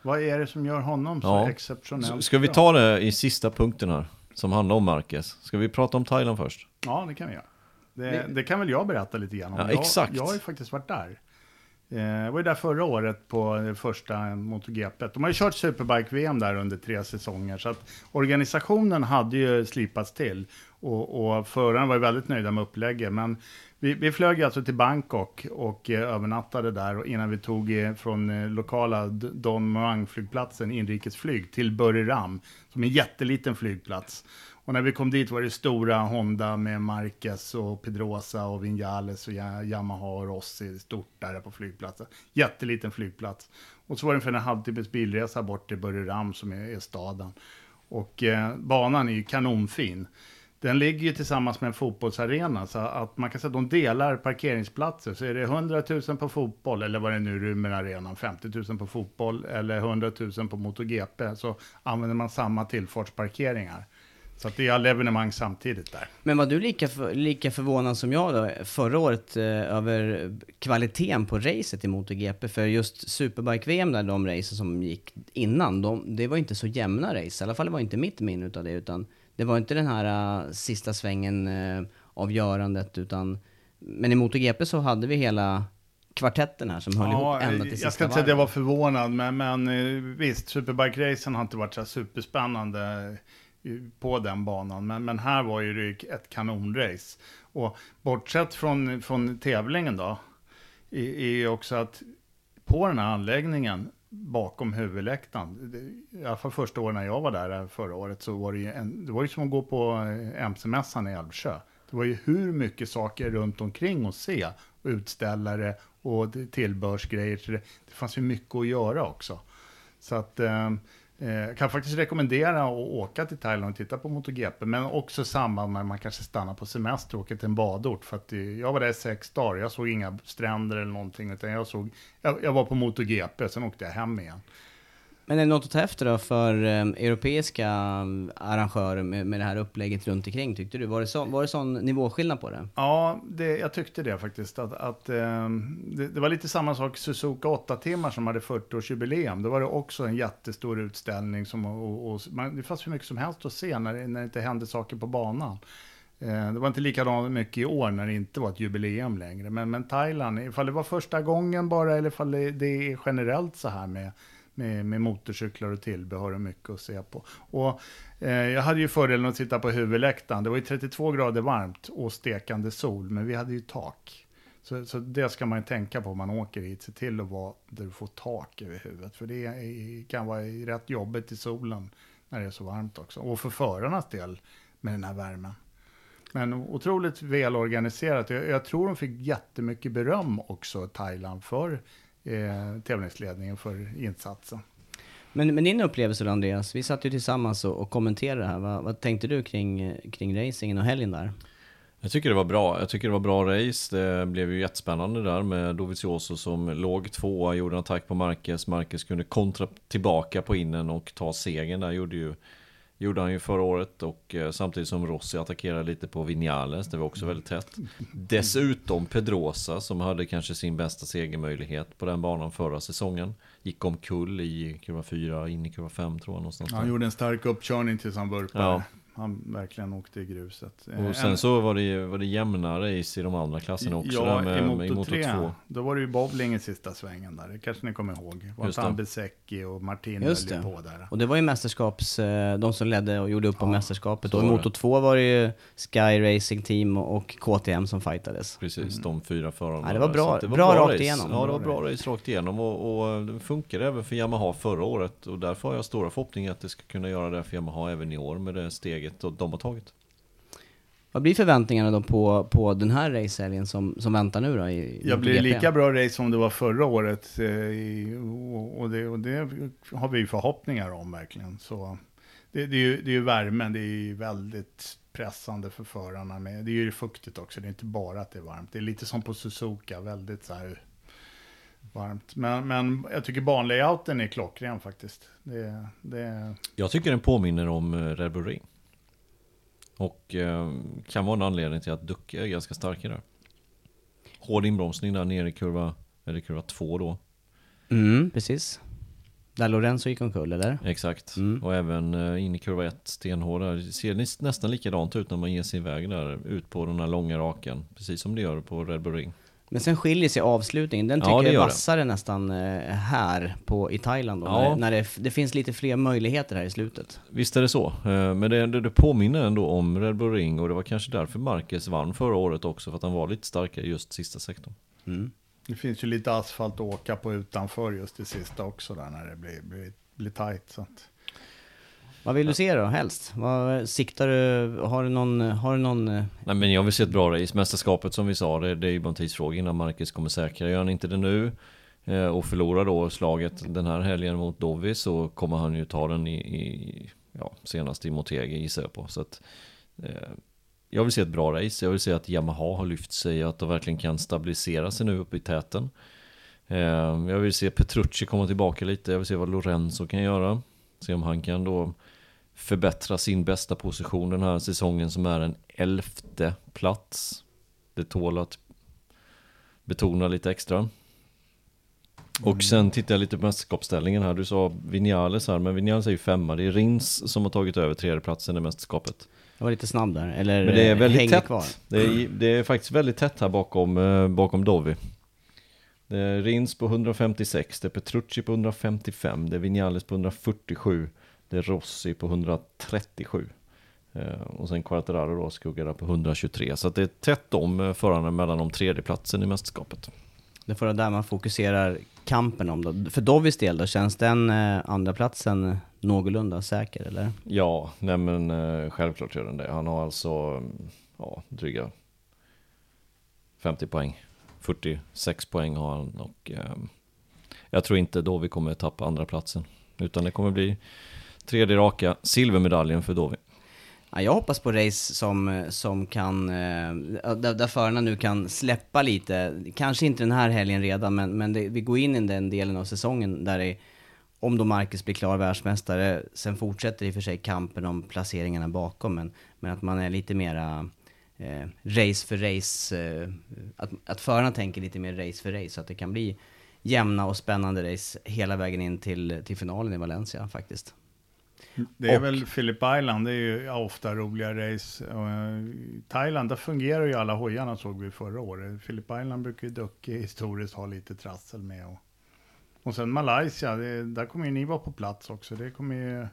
Vad är det som gör honom så Ja. exceptionellt Ska vi ta det i sista punkten här, som handlar om Marquez? Ska vi prata om Thailand först? Ja, det kan vi göra. Det, det kan väl jag berätta lite grann om. Ja, jag, exakt. jag har ju faktiskt varit där. Eh, Jag var ju där förra året på det första MotoGP. De har ju kört Superbike-VM där under tre säsonger. Så att organisationen hade ju slipats till. Och, och föraren var ju väldigt nöjda med upplägget. Men vi, vi flög alltså till Bangkok och eh, övernattade där och innan vi tog eh, från eh, lokala Don Muang-flygplatsen inrikesflyg till Buriram, som är en jätteliten flygplats. Och när vi kom dit var det stora Honda med Marquez och Pedrosa och Vinales och Yamaha och Rossi stort där på flygplatsen. Jätteliten flygplats. Och så var det för en halvtimmes bilresa bort till Buriram som är, är staden. Och eh, banan är ju kanonfin. Den ligger ju tillsammans med en fotbollsarena så att man kan säga att de delar parkeringsplatser. Så är det 100 000 på fotboll eller vad det nu rymmer arenan, 50 000 på fotboll eller 100 000 på MotoGP så använder man samma tillfartsparkeringar. Så att det är alla evenemang samtidigt där. Men var du lika, för, lika förvånad som jag då, förra året eh, över kvaliteten på racet i MotoGP? För just Superbike-VM där, de racen som gick innan, de, det var inte så jämna race. I alla fall var inte mitt minne av det, utan det var inte den här uh, sista svängen uh, avgörandet, utan... Men i MotoGP så hade vi hela kvartetten här som höll ihop ända till sista jag ska inte säga att jag var förvånad, men, men eh, visst, Superbike-racen har inte varit så superspännande eh, på den banan. Men, men här var ju det ett kanonrace. Och bortsett från, från tävlingen då, är ju också att på den här anläggningen bakom huvudläktaren, i alla fall första året när jag var där eh, förra året, så var det ju, en, det var ju som att gå på eh, MC-mässan i Älvsjö. Det var ju hur mycket saker runt omkring att se, utställare och tillbehörsgrejer. Det, det fanns ju mycket att göra också. Så att eh, eh, jag kan faktiskt rekommendera att åka till Thailand och titta på MotoGP, men också i samband med att man kanske stannar på semester och åker till en badort. För att eh, jag var där i sex dagar, jag såg inga stränder eller någonting, utan jag, såg, jag, jag var på MotoGP, sen åkte jag hem igen. Men är det något att ta efter då för eh, europeiska mm, arrangörer med, med det här upplägget runt omkring tyckte du? Var det, så, var det sån nivåskillnad på det? Ja, det, jag tyckte det faktiskt. Att, att, eh, det, det var lite samma sak Suzuka 8 timmar som hade 40-årsjubileum. Då var det också en jättestor utställning. Som, och, och, man, det fanns hur mycket som helst att se när, det- när det inte hände saker på banan. Eh, det var inte likadant mycket i år när det inte var ett jubileum längre. Men, men Thailand, ifall det var första gången bara eller ifall det, det är generellt så här med, med, med motorcyklar och tillbehör och mycket att se på. Och, eh, jag hade ju fördelen att sitta på huvudläktaren. Det var ju 32 grader varmt och stekande sol, men vi hade ju tak. Så, så det ska man ju tänka på om man åker hit. Se till att vara där du får tak över huvudet. För det är, kan vara rätt jobbigt i solen när det är så varmt också. Och för förarnas del med den här värmen. Men otroligt välorganiserat. Jag, jag tror de fick jättemycket beröm också, Thailand, för eh, tävlingsledningen för insatsen. Men, men din upplevelse då Andreas, vi satt ju tillsammans och, och kommenterade det här. Vad, vad tänkte du kring, kring racingen och helgen där? Jag tycker det var bra. Jag tycker det var bra race. Det blev ju jättespännande där med Dovizioso som låg tvåa, gjorde en attack på Marquez. Marquez kunde kontra tillbaka på innen och ta segern där. Gjorde, ju, gjorde han ju förra året och eh, samtidigt som Rossi attackerade lite på Vinales. Det var också väldigt tätt. Dessutom Pedrosa som hade kanske sin bästa segermöjlighet på den banan förra säsongen. Gick omkull i kurva 4, in i kurva 5 tror jag någonstans. Han där. gjorde en stark uppkörning tills han vurpade. Ja. Han verkligen åkte i gruset. Eh, Och sen en- så var det, var det jämna race i de andra klasserna också. Ja, där med, i Moto 3, 2. då var det ju bowling i sista svängen där. Det kanske ni kommer ihåg. Var Just inte han det. Besecki och Martin Just höll det. på där. Och det var ju mästerskaps, eh, de som ledde och gjorde upp om mästerskapet. Och i var Moto 2 var det ju Sky Racing Team och KTM som fightades. Precis, de fyra förarna. Mm. Ja, det var bra- det var bra rakt race. igenom. Ja, det Bra var bra race rakt igenom och, och det funkade även för Yamaha förra året. Och därför har jag stora förhoppningar att det ska kunna göra det för Yamaha även i år med det steget och de har tagit. Vad blir förväntningarna då på, på den här racehelgen som, som väntar nu då? I, Jag blir MotoGP? lika bra race som det var förra året. eh, i- och- Och det, och det har vi förhoppningar om verkligen. Så det, det, är ju, det är ju värmen, det är ju väldigt pressande för förarna. Med. Det är ju fuktigt också, det är inte bara att det är varmt. Det är lite som på Suzuka, väldigt så här varmt. Men, men jag tycker banlayouten är klockren faktiskt. Det, det, Jag tycker den påminner om eh, Red Bull Ring. Och eh, kan vara en anledning till att Ducke är ganska starka där. Hård inbromsning där nere i kurva, eller kurva 2 då. Mm, precis. Där Lorenzo gick omkull, eller? Exakt. Mm. Och även eh, in i kurva 1, stenhård där. Det ser näs- nästan likadant ut när man ger sig iväg där ut på den här långa raken. Precis som det gör på Red Bull Ring. Men sen skiljer sig avslutningen. Den Ja, tycker det jag är det. vassare nästan eh, här på, i Thailand. Då, Ja. när, när det, det finns lite fler möjligheter här i slutet. Visst är det så. Eh, Men det, det, det påminner ändå om Red Bull Ring och det var kanske därför Marquez vann förra året också. För att han var lite starkare i just sista sektorn. Mm. det finns ju lite asfalt att åka på utanför just det sista också där när det blir, blir, blir tajt. Så att. Vad vill du se då, helst? Vad siktar du? Har du någon... Har du någon eh, Nej men jag vill se ett bra race. Mästerskapet som vi sa, det, det är ju bara en tidsfråga innan Marquez kommer säkra. Gör han inte det nu eh, och förlorar då slaget den här helgen mot Dovi så kommer han ju ta den i, i ja, senast i Motegi gissar jag på. Så att, eh, jag vill se ett bra race. Jag vill se att Yamaha har lyft sig och att de verkligen kan stabilisera sig nu uppe i täten. Eh, jag vill se Petrucci komma tillbaka lite. Jag vill se vad Lorenzo kan göra. Se om han kan då förbättra sin bästa position den här säsongen som är en elfte plats. Det tål att betona lite extra. Och sen tittar jag lite på mästerskapsställningen här. Du sa Vinales här, men Vinales är ju femma. Det är Rins som har tagit över tredjeplatsen i mästerskapet. jag var lite snabb där, eller Men det är eh, väldigt tätt. kvar? Det är, det är faktiskt väldigt tätt här bakom, eh, bakom Dovi. Det är Rins på 156, det är Petrucci på 155, det är Vinales på 147, det är Rossi på 137. Eh, och sen Quartararo då skuggar där på 123. Så det är tätt om eh, förarna mellan om tredjeplatsen i mästerskapet. Det får vara där man fokuserar kampen om då. För Dovis del då, känns den eh, andra platsen någorlunda säker eller? Ja, nej men självklart gör den det. Han har alltså ja, dryga 50 poäng. 46 poäng har han och eh, jag tror inte Dovi kommer tappa andra platsen Utan det kommer bli tredje raka silvermedaljen för Dovi. Ja, jag hoppas på race som, som kan, eh, där, där förarna nu kan släppa lite, kanske inte den här helgen redan, men, men det, vi går in i den delen av säsongen där det, om då Marcus blir klar världsmästare, sen fortsätter i och för sig kampen om placeringarna bakom, men, men att man är lite mera eh, race för race, eh, att, att förarna tänker lite mer race för race, så att det kan bli jämna och spännande race hela vägen in till, till finalen i Valencia faktiskt. Det är Och- väl Phillip Island, det är ju ofta roliga race. I Thailand, där fungerar ju alla hojarna såg vi förra året. Phillip Island brukar ju Ducke historiskt ha lite trassel med. Och, och sen Malaysia, det, där kommer ju ni vara på plats också. Det kommer ju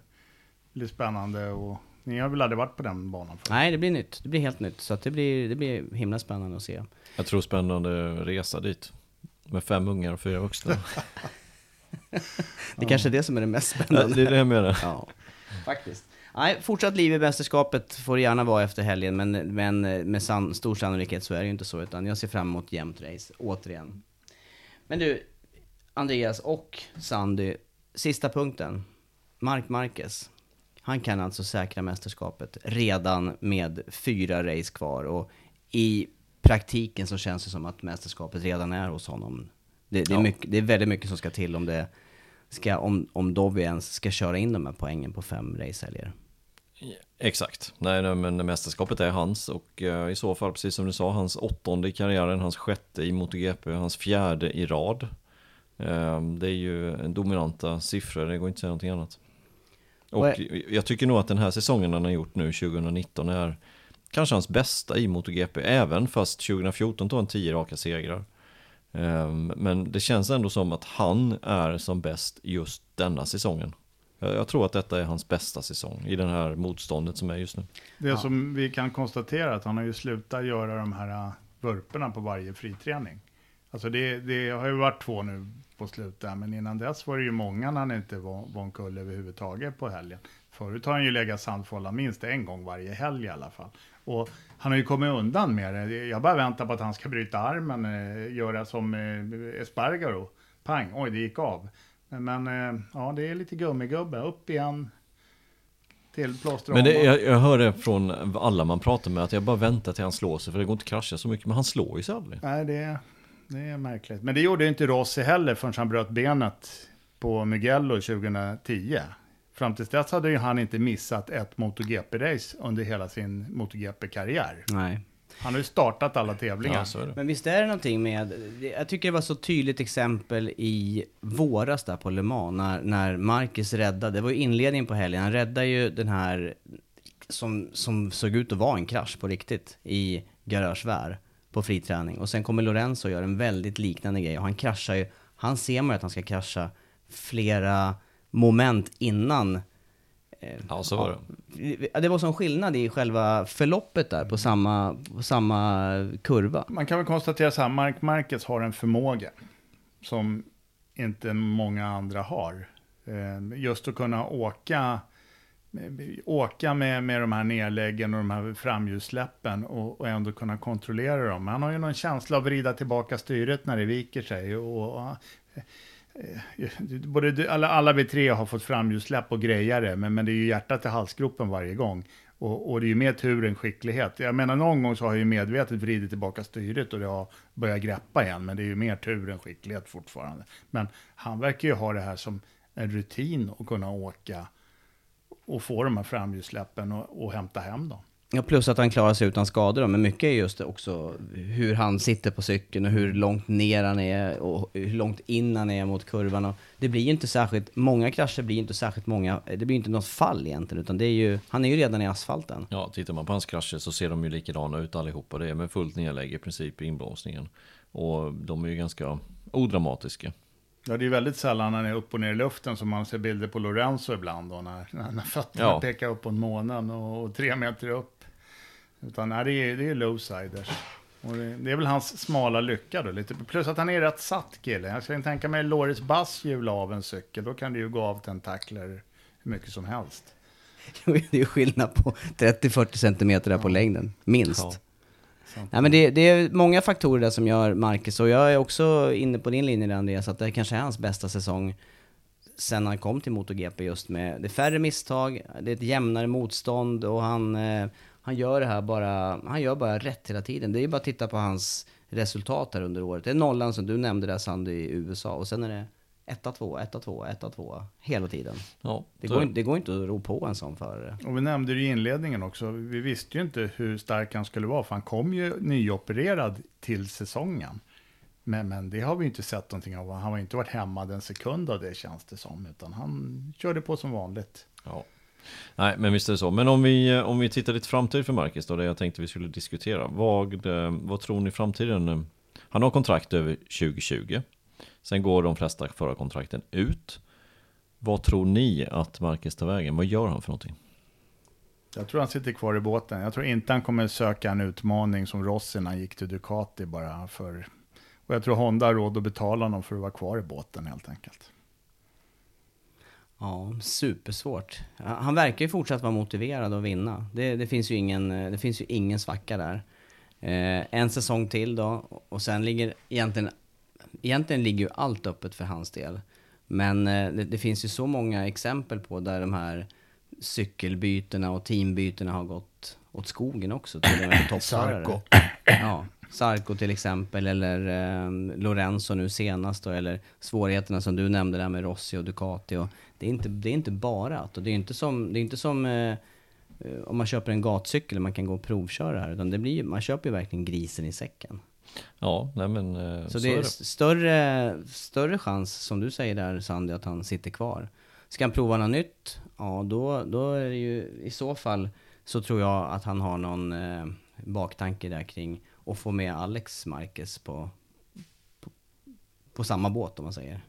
bli spännande och ni har väl aldrig varit på den banan förut? Nej, det blir nytt. Det blir helt nytt. Så att det, blir, det blir himla spännande att se. Jag tror spännande resa dit. Med fem ungar och fyra vuxna. Det kanske är det som är det mest spännande. det är det jag menar. Ja, faktiskt. Nej, fortsatt liv i mästerskapet får det gärna vara efter helgen, men, men med san, stor sannolikhet så är det ju inte så, utan jag ser fram emot jämnt race, återigen. Men du, Andreas och Sandy, sista punkten. Mark Marquez. Han kan alltså säkra mästerskapet redan med fyra race kvar och i praktiken så känns det som att mästerskapet redan är hos honom. Det, det, är, Ja. mycket, det är väldigt mycket som ska till om det ska, om, om Dovi ens ska köra in de här poängen på fem racehelger. Exakt, nej, nej men mästerskapet är hans och eh, i så fall precis som du sa, hans åttonde i karriären, hans sjätte i MotoGP, hans fjärde i rad. Eh, det är ju dominanta siffror, det går inte att säga någonting annat. Och Och jag tycker nog att den här säsongen han har gjort nu, 2019, är kanske hans bästa i MotoGP, även fast 2014 tog han 10 raka segrar. Eh, Men det känns ändå som att han är som bäst just denna säsongen. Jag tror att detta är hans bästa säsong i det här motståndet som är just nu. Det som vi kan konstatera är att han har ju slutat göra de här uh, vurporna på varje friträning. Alltså det, det har ju varit två nu på slutet, men innan dess var det ju många när han inte var, var omkull överhuvudtaget på helgen. Förut har han ju legat sandfålla minst en gång varje helg i alla fall. Och han har ju kommit undan med det. Jag bara väntar på att han ska bryta armen, eh, göra som eh, Espargaro. Pang, oj det gick av. Men eh, ja, det är lite gummigubbe, upp igen. Men det, jag, jag hör det från alla man pratar med att jag bara väntar till han slår sig för det går inte att krascha så mycket. Men han slår ju sig aldrig. Nej, det, det är märkligt. Men det gjorde inte Rossi heller förrän han bröt benet på Mugello 2010. Fram tills dess hade ju han inte missat ett MotoGP-race under hela sin MotoGP-karriär. Nej. Han har ju startat alla tävlingar. Ja. Men visst är det någonting med, jag tycker det var så tydligt exempel i våras där på Le Mans, när, när Marcus räddade, det var ju inledningen på helgen, han räddade ju den här som, som såg ut att vara en krasch på riktigt i Garörsvär på friträning. Och sen kommer Lorenzo och gör en väldigt liknande grej och han kraschar ju, han ser man ju att han ska krascha flera moment innan eh, Ja, så var det. Det var sån skillnad i själva förloppet där på samma, på samma kurva. Man kan väl konstatera så här, Mark Marquez har en förmåga som inte många andra har. Eh, Just att kunna åka, åka med, med de här nedläggen och de här framljussläppen och, och ändå kunna kontrollera dem. Han har ju någon känsla av att vrida tillbaka styret när det viker sig. Och, och, Eh, både du, alla, alla vi tre har fått framljussläpp och grejare, det, men, men det är ju hjärtat i halsgropen varje gång. Och, och det är ju mer tur än skicklighet. Jag menar någon gång så har jag ju medvetet vridit tillbaka styret och det har börjat greppa igen, men det är ju mer tur än skicklighet fortfarande. Men han verkar ju ha det här som en rutin att kunna åka och få de här framhjulssläppen och, och hämta hem dem. Ja, plus att han klarar sig utan skador då, men mycket är just också hur han sitter på cykeln och hur långt ner han är och hur långt in han är mot kurvan. Och det blir ju inte särskilt, många krascher blir ju inte särskilt många, det blir inte något fall egentligen, utan det är ju, han är ju redan i asfalten. Ja, tittar man på hans krascher så ser de ju likadana ut allihopa. Det är med fullt nedlägg i princip i inblåsningen. Och de är ju ganska odramatiska. Ja, det är väldigt sällan när han är upp och ner i luften som man ser bilder på Lorenzo ibland då, när, när, när fötterna Ja. pekar upp mot månen och, och tre meter upp. Utan nej, det är, det är lowsiders. Och det, det är väl hans smala lycka då, lite. Plus att han är rätt satt kille. Jag skulle tänka mig Loris Bass hjula av en cykel, då kan det ju gå av tentakler hur mycket som helst. Det är ju skillnad på 30-40 centimeter där på längden, minst. Ja. Nej men det, det är många faktorer där som gör Marcus, och jag är också inne på din linje där Andreas, att det kanske är hans bästa säsong sen han kom till MotoGP just med, det är färre misstag, det är ett jämnare motstånd och han, eh, han gör det här bara, han gör bara rätt hela tiden. Det är ju bara att titta på hans resultat här under året. Det är nollan som du nämnde där Sandy i USA och sen är det 1-2, 1-2, 1-2 hela tiden. Ja, Det går, det går inte att ro på en sån förare. Och vi nämnde det i inledningen också, vi visste ju inte hur stark han skulle vara, för han kom ju nyopererad till säsongen. Men, men det har vi inte sett någonting av. Han har inte varit hemma en sekund av det känns det som, utan han körde på som vanligt. Ja. Nej, men visst är det så. Men om vi, eh, om vi tittar lite framtid för Marcus då, det jag tänkte vi skulle diskutera. Vad, eh, vad tror ni framtiden? Eh, han har kontrakt över 2020. Sen går de flesta förra kontrakten ut. Vad tror ni att Marcus tar vägen? Vad gör han för någonting? Jag tror han sitter kvar i båten. Jag tror inte han kommer söka en utmaning som Rossi när han gick till Ducati bara för... Och jag tror Honda har råd att betala honom för att vara kvar i båten helt enkelt. Ja, supersvårt. Han verkar ju fortsatt vara motiverad att vinna. Det, det, finns, ju ingen, eh, det finns ju ingen svacka där. Eh, en säsong till då, och sen ligger egentligen, egentligen ligger ju allt öppet för hans del. Men eh, det, det finns ju så många exempel på där de här cykelbytena och teambytena har gått åt skogen också till och med för toppförare. Ja, Sarko till exempel, eller eh, Lorenzo nu senast då, eller svårigheterna som du nämnde där med Rossi och Ducati. Och det, är inte, det är inte bara att, och det är inte som, det är inte som eh, om man köper en gatcykel och man kan gå och provköra här, utan det blir, man köper ju verkligen grisen i säcken. Ja, nej men eh, Så, så, det är är det. Större, större chans, som du säger där Sandy, att han sitter kvar. Ska han prova något nytt? Ja, då, då är det ju i så fall så tror jag att han har någon eh, baktanke där kring att få med Alex Marquez på, på, på samma båt om man säger.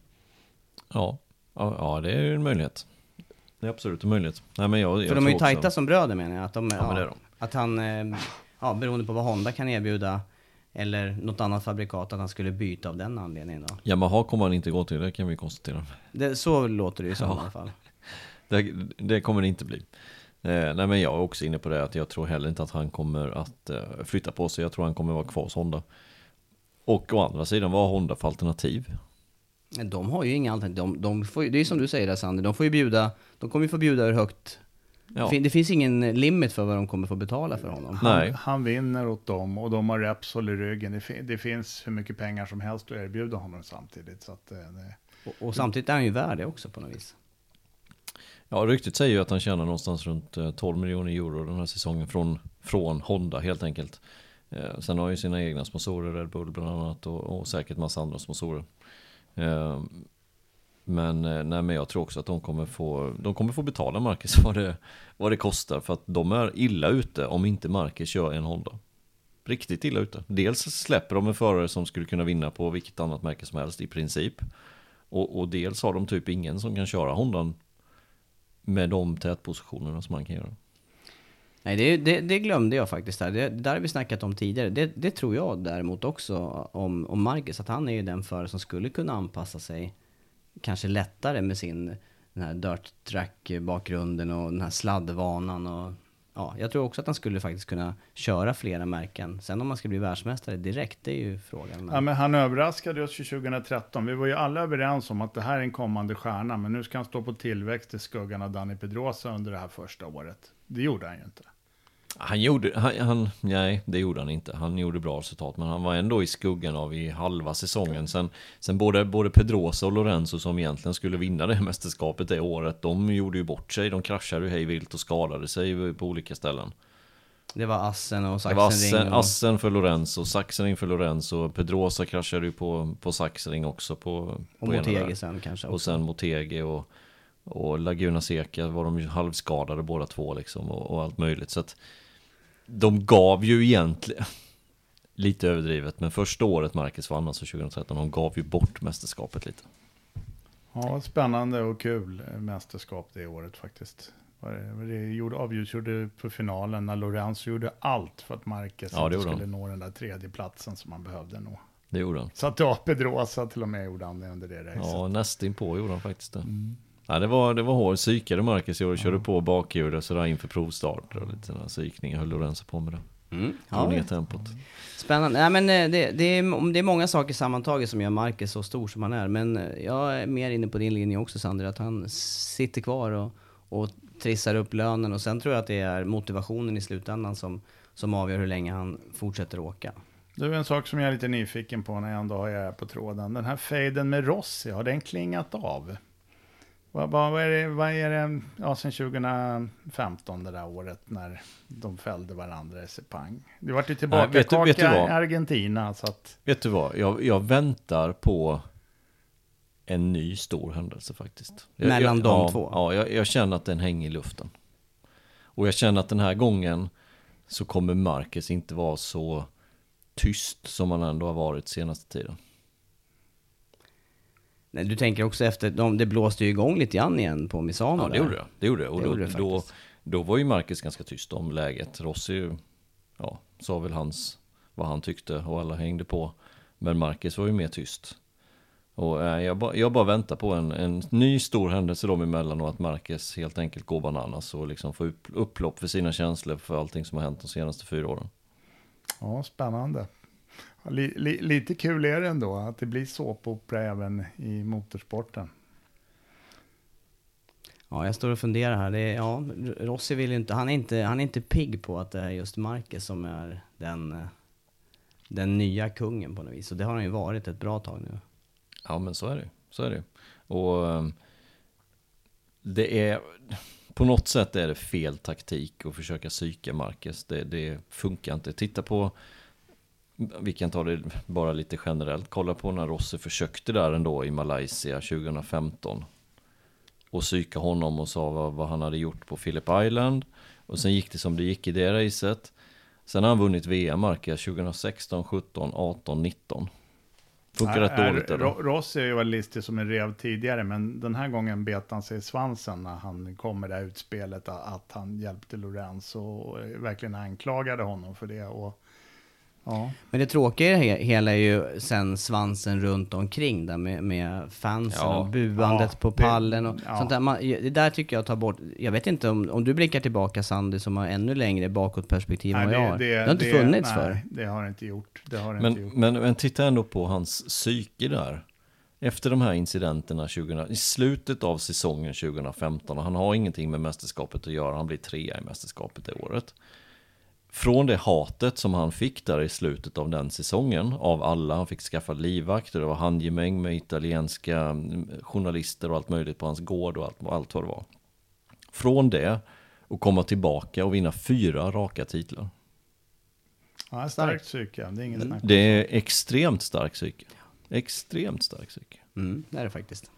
Ja, ja, ja, det är ju en möjlighet. Det är absolut en möjlighet. Nej, men jag, jag För de är ju också- tajta som bröder menar jag. Att, de, Ja, men det är de. att han, eh, ja, beroende på vad Honda kan erbjuda, eller något annat fabrikat, att han skulle byta av den anledningen då. Yamaha kommer han inte gå till, det kan vi konstatera. Det, så låter det ju som Ja. i alla fall. Det, det kommer det inte bli. Eh, nej men jag är också inne på det att jag tror heller inte att han kommer att eh, flytta på sig. Jag tror han kommer vara kvar hos Honda. Och å andra sidan, vad har Honda för alternativ? De har ju inga alternativ. De, de får, det är som du säger där Sander, de får ju bjuda, de kommer ju få bjuda hur högt. Ja. Det, fin, det finns ingen limit för vad de kommer få betala för honom. Nej. Han, han vinner åt dem och de har Repsol i ryggen. Det, fin- det finns hur mycket pengar som helst att erbjuda honom samtidigt. Så att, eh, det, Och, och samtidigt är han ju värd det också på något vis. Ja, ryktet säger ju att han tjänar någonstans runt eh, 12 miljoner euro den här säsongen från, från Honda helt enkelt. Eh, sen har han ju sina egna sponsorer, Red Bull bland annat och, och säkert massa andra sponsorer. Eh, men, eh, nej, men jag tror också att de kommer få, de kommer få betala Marcus vad det, vad det kostar för att de är illa ute om inte Marcus kör en Honda. Riktigt illa ute. Dels släpper de en förare som skulle kunna vinna på vilket annat märke som helst i princip. Och, och dels har de typ ingen som kan köra Hondan med de tätpositionerna som man kan göra. Nej, det, det, det glömde jag faktiskt där. Det, det där har vi snackat om tidigare. Det, det tror jag däremot också om, om Marcus, att han är ju den förare som skulle kunna anpassa sig kanske lättare med sin den här dirt track bakgrunden och den här sladdvanan och ja, jag tror också att han skulle faktiskt kunna köra flera märken. Sen om man ska bli världsmästare direkt, det är ju frågan. Men... Ja, men han överraskade oss ju 2013. Vi var ju alla överens om att det här är en kommande stjärna, men nu ska han stå på tillväxt i skuggan av Danny Pedrosa under det här första året. Det gjorde han ju inte. Han gjorde, han, han, nej det gjorde han inte. Han gjorde bra resultat, men han var ändå i skuggan av i halva säsongen. Sen, sen både, både Pedrosa och Lorenzo som egentligen skulle vinna det här mästerskapet det året, de gjorde ju bort sig. De kraschade ju hej vilt och skadade sig på olika ställen. Det var Assen och Det var. Assen, och... Assen för Lorenzo, Sachsenring för Lorenzo, Pedrosa kraschade ju på, på Sachsenring också på, på Och. Motegi sen kanske Och också. sen Motegi och, och Laguna Seca var de ju halvskadade båda två liksom och, och allt möjligt. Så att de gav ju egentligen, lite överdrivet, men första året Marcus vann, alltså 2013, de gav ju bort mästerskapet lite. Ja, spännande och kul mästerskap det året faktiskt. Det, gjorde, avgjorde på finalen när Lorenzo gjorde allt för att Marquez Ja, inte skulle han. nå den där tredje platsen som han behövde nå. Det gjorde han. Så att ja, Pedrosa till och med gjorde han det under det racet. Ja, nästan på gjorde han faktiskt det. Ja, det var, det var hårt, psykade Marcus i år, körde på bakhjulet sådär inför provstart och lite sådana psykningar höll Lorenzo på med det. Mm. Ja, ner tempot. Spännande. Nej, men eh, det, det, är, det är många saker sammantaget som gör Marcus så stor som han är. Men eh, jag är mer inne på din linje också Sander, att han sitter kvar och, och trissar upp lönen. Och sen tror jag att det är motivationen i slutändan som, som avgör hur länge han fortsätter åka. Du, en sak som jag är lite nyfiken på när jag ändå har er på tråden. Den här fejden med Rossi, har den klingat av? Vad, vad, vad är det, vad är det, ja sen 2015 det där året när de fällde varandra i Sepang. Det vart ju tillbaka vet du- vet du vad? i Argentina så att, Vet du vad, jag, jag väntar på en ny stor händelse faktiskt. Jag, Mellan jag, de ja, två? Ja, jag, jag känner att den hänger i luften. Och jag känner att den här gången så kommer Marcus inte vara så tyst som han ändå har varit senaste tiden. Nej, du tänker också efter, de, det blåste ju igång lite grann igen på Misano Ja, det gjorde jag. Det gjorde jag. Och Det då, gjorde det då, då var ju Marcus ganska tyst om läget. Rossi, ja, sa väl hans, vad han tyckte och alla hängde på. Men Marcus var ju mer tyst. Och eh, jag, bara, jag bara väntar på en, en ny stor händelse dem emellan och att Marcus helt enkelt går bananas och liksom får upp, upplopp för sina känslor för allting som har hänt de senaste fyra åren. ja spännande. Li, li, lite kul är det ändå att det blir såpopera även i motorsporten. Ja, jag står och funderar här. Det är, ja, Rossi vill ju inte, han är inte, han är inte pigg på att det är just Marcus som är den, den nya kungen på något vis. Och det har han ju varit ett bra tag nu. Ja, men så är det. Så är det. Och ehm, det är, på något sätt är det fel taktik att försöka psyka Marcus. Det, det funkar inte. Titta på, vi kan ta det bara lite generellt. Kolla på när Rossi försökte där ändå i Malaysia 2015. Och psyka honom och sa vad, vad han hade gjort på Phillip Island. Och sen gick det som det gick i det racet. Sen har han vunnit VM, Marcus, 2016, 17, 18, 19. Funkar rätt dåligt eller? Ro- Rossi varit listig som en rev tidigare, men den här gången bet han sig i svansen när han kom med det här utspelet att- att han hjälpte Lorenzo och verkligen anklagade honom för det. Och, ja. Men det tråkiga i det he- hela är ju sen svansen runt omkring där med, med fansen Ja. och buandet Ja, på det- pallen och ja. sånt där. Man, det där tycker jag tar bort, jag vet inte om, om du blickar tillbaka Sandy som har ännu längre bakåtperspektiv än vad jag har. Det, har inte funnits nej, för. det har det inte gjort. Det har det Men, inte gjort. men, men titta ändå på hans psyke där. Efter de här incidenterna 2000, i slutet av säsongen 2015, och han har ingenting med mästerskapet att göra, han blir trea i mästerskapet det året. Från det hatet som han fick där i slutet av den säsongen, av alla, han fick skaffa livvakt, och det var handgemäng med italienska mm, journalister och allt möjligt på hans gård och allt, allt vad det var. Från det, och komma tillbaka och vinna fyra raka titlar. Ja, starkt psyke, det är ingen snack. Det är extremt stark psyke. Extremt stark psyke. Mm, det är det faktiskt.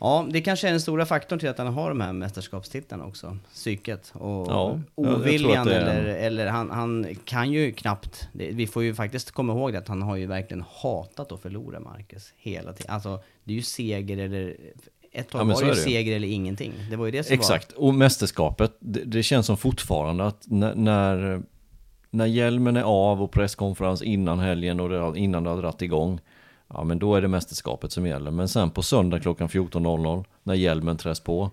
Ja, det kanske är den stora faktorn till att han har de här mästerskapstitlarna också. Psyket och Ja, oviljan är- eller, eller han, han kan ju knappt, det, vi får ju faktiskt komma ihåg det att han har ju verkligen hatat att förlora Marcus hela tiden. Alltså det är ju seger eller, ett tag Ja, var det ju seger eller ingenting. Det var ju det som Exakt, och mästerskapet, det, det känns som fortfarande att när, när, när hjälmen är av och presskonferens innan helgen och det, innan det har dragit igång, ja men då är det mästerskapet som gäller. Men sen på söndag klockan 14.00, när hjälmen träs på,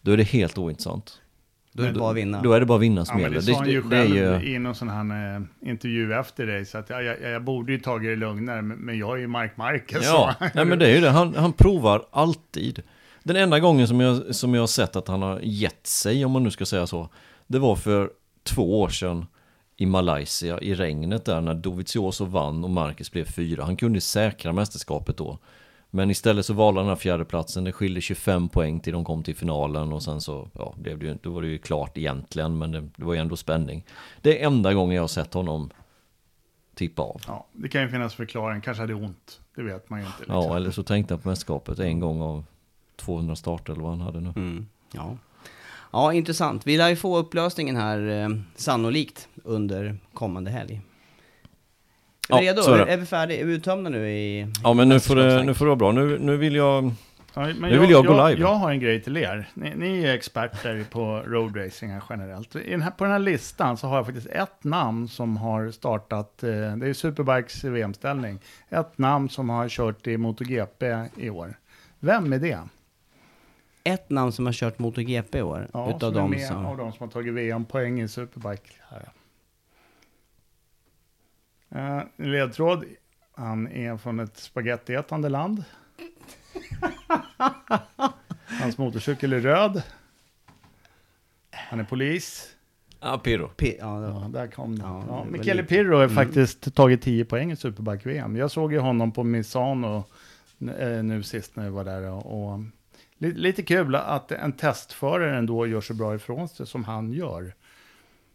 då är det helt ointressant. då är det bara att vinna. Då är det bara att vinna som Ja, gäller. det sa han ju själv ju, i någon sån här eh, intervju efter dig, så att jag, jag, jag borde ju tagit det lugnare, men, jag är ju Mark Marquez. Ja, så- nej men det är ju det. Han, han provar alltid. Den enda gången som jag, som jag har sett att han har gett sig, om man nu ska säga så, det var för två år sedan i Malaysia i regnet där när Dovizioso vann och Marcus blev fyra. Han kunde säkra mästerskapet då. Men istället så valde han den här fjärdeplatsen, det skilde 25 poäng till de kom till finalen och sen så, ja, blev det ju, då var det ju klart egentligen, men det, det var ju ändå spänning. Det är enda gången jag har sett honom tippa av. Ja, det kan ju finnas förklaring, kanske hade ont, det vet man ju inte. Liksom. Ja, eller så tänkte han på mästerskapet en gång av 200 starter eller vad han hade nu. Mm, ja. Ja, intressant. Vi lär ju få upplösningen här eh, sannolikt under kommande helg. Är vi Ja, redo? så är Är, det. är vi färdiga? Är vi uttömda nu i Ja men nu får, det, nu får det vara bra. Nu, nu vill jag... Ja, men Nu vill jag gå jag, live. Jag har en grej till er. Ni, ni är experter på roadracing generellt. I den här, på den här listan så har jag faktiskt ett namn som har startat, eh, det är Superbikes VM-ställning, ett namn som har kört i MotoGP i år. Vem är det? Ett namn som har kört MotoGP i år, Ja, utav som är dem med som... av de som har tagit VM-poäng i Superbike. Här. Uh, ledtråd. Han är från ett spagettiätande land. Hans motorcykel är röd. Han är polis. Ja, Pirro. P- ja, det Ja, där kom det. Ja, Ja, Michele Pirro har Mm. faktiskt tagit 10 poäng i Superbike-VM. Jag såg ju honom på Misano eh, nu sist när vi var där. Och, och lite, lite kul att en testförare ändå gör så bra ifrån sig som han gör.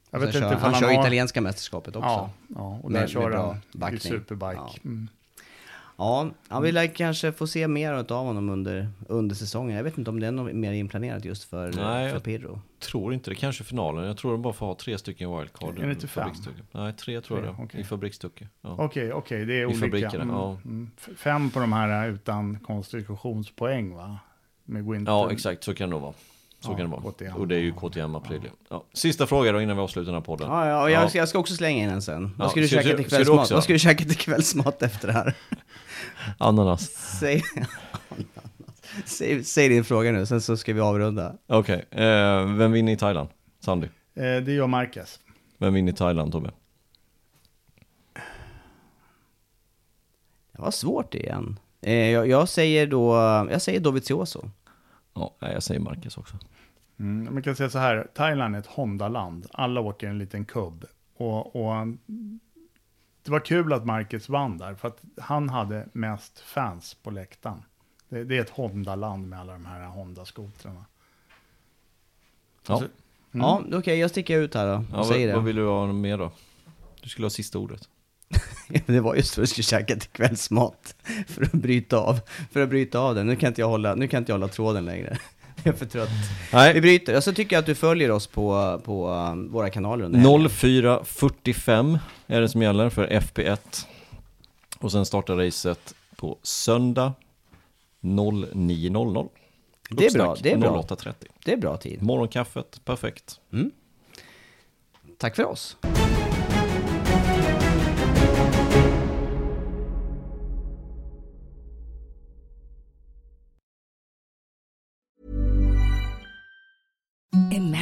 Jag vet kör, inte han ifall kör har... italienska mästerskapet också. Ja, ja, och Med- där kör med bra han i. Superbike. Ja. Mm. Ja, ja vi lär kanske få se mer av honom under, under säsongen. Jag vet inte om det är något mer inplanerat just för, Nej, för jag- Pirro. Tror inte det. Kanske finalen. Jag tror de bara får ha tre stycken wildcard. Är det inte fem? Nej, tre tror jag okej. I fabrikstycke. Ja. Okej, okej, det är I olika. Mm, ja. mm. Fem på de här utan konstitutionspoäng va? Med Winter. ja, exakt. Så kan det nog vara. Så Ja, kan det vara. KTM. Och det är ju KTM april. Ja. Ja. Sista fråga då innan vi avslutar den här podden. Ja, ja, och jag, Ja. Ska, jag ska också slänga in en sen. Ja, Vad ska du ska- käka till ska du också? Vad ska du käka till kvällsmat efter det här? Ananas. Säg, säg, säg din fråga nu, sen så ska vi avrunda. Okej. Eh, vem vinner i Thailand? Sandy. Eh, det gör Marquez. Vem vinner i Thailand, Tobbe? Det var svårt igen. Eh, jag, jag säger då, jag säger Dovizioso. Ja, nej, jag säger Marcus också. Mm, man kan säga så här, Thailand är ett Honda-land. Alla åker en liten kubb. Och, och det var kul att Marcus vann där, för att han hade mest fans på läktaren. Det, det är ett Honda-land med alla de här Honda-skotrarna. Ja. Ja, okej, jag sticker ut här då Ja, säger vad, vad vill du ha mer då? Du skulle ha sista ordet. det var just för att jag skulle käka till kvällsmat. För att bryta av. För att bryta av den. Nu kan inte jag hålla, nu kan inte jag hålla tråden längre. Jag är för trött. Vi Nej, bryter. Och så tycker jag att du följer oss på, på um, våra kanaler under helgen. 04.45 är det som gäller för FP1. Och sen startar racet på söndag 09.00. Det är bra, det är bra. 08.30. Det är bra tid. Morgonkaffet, perfekt. Tack för oss.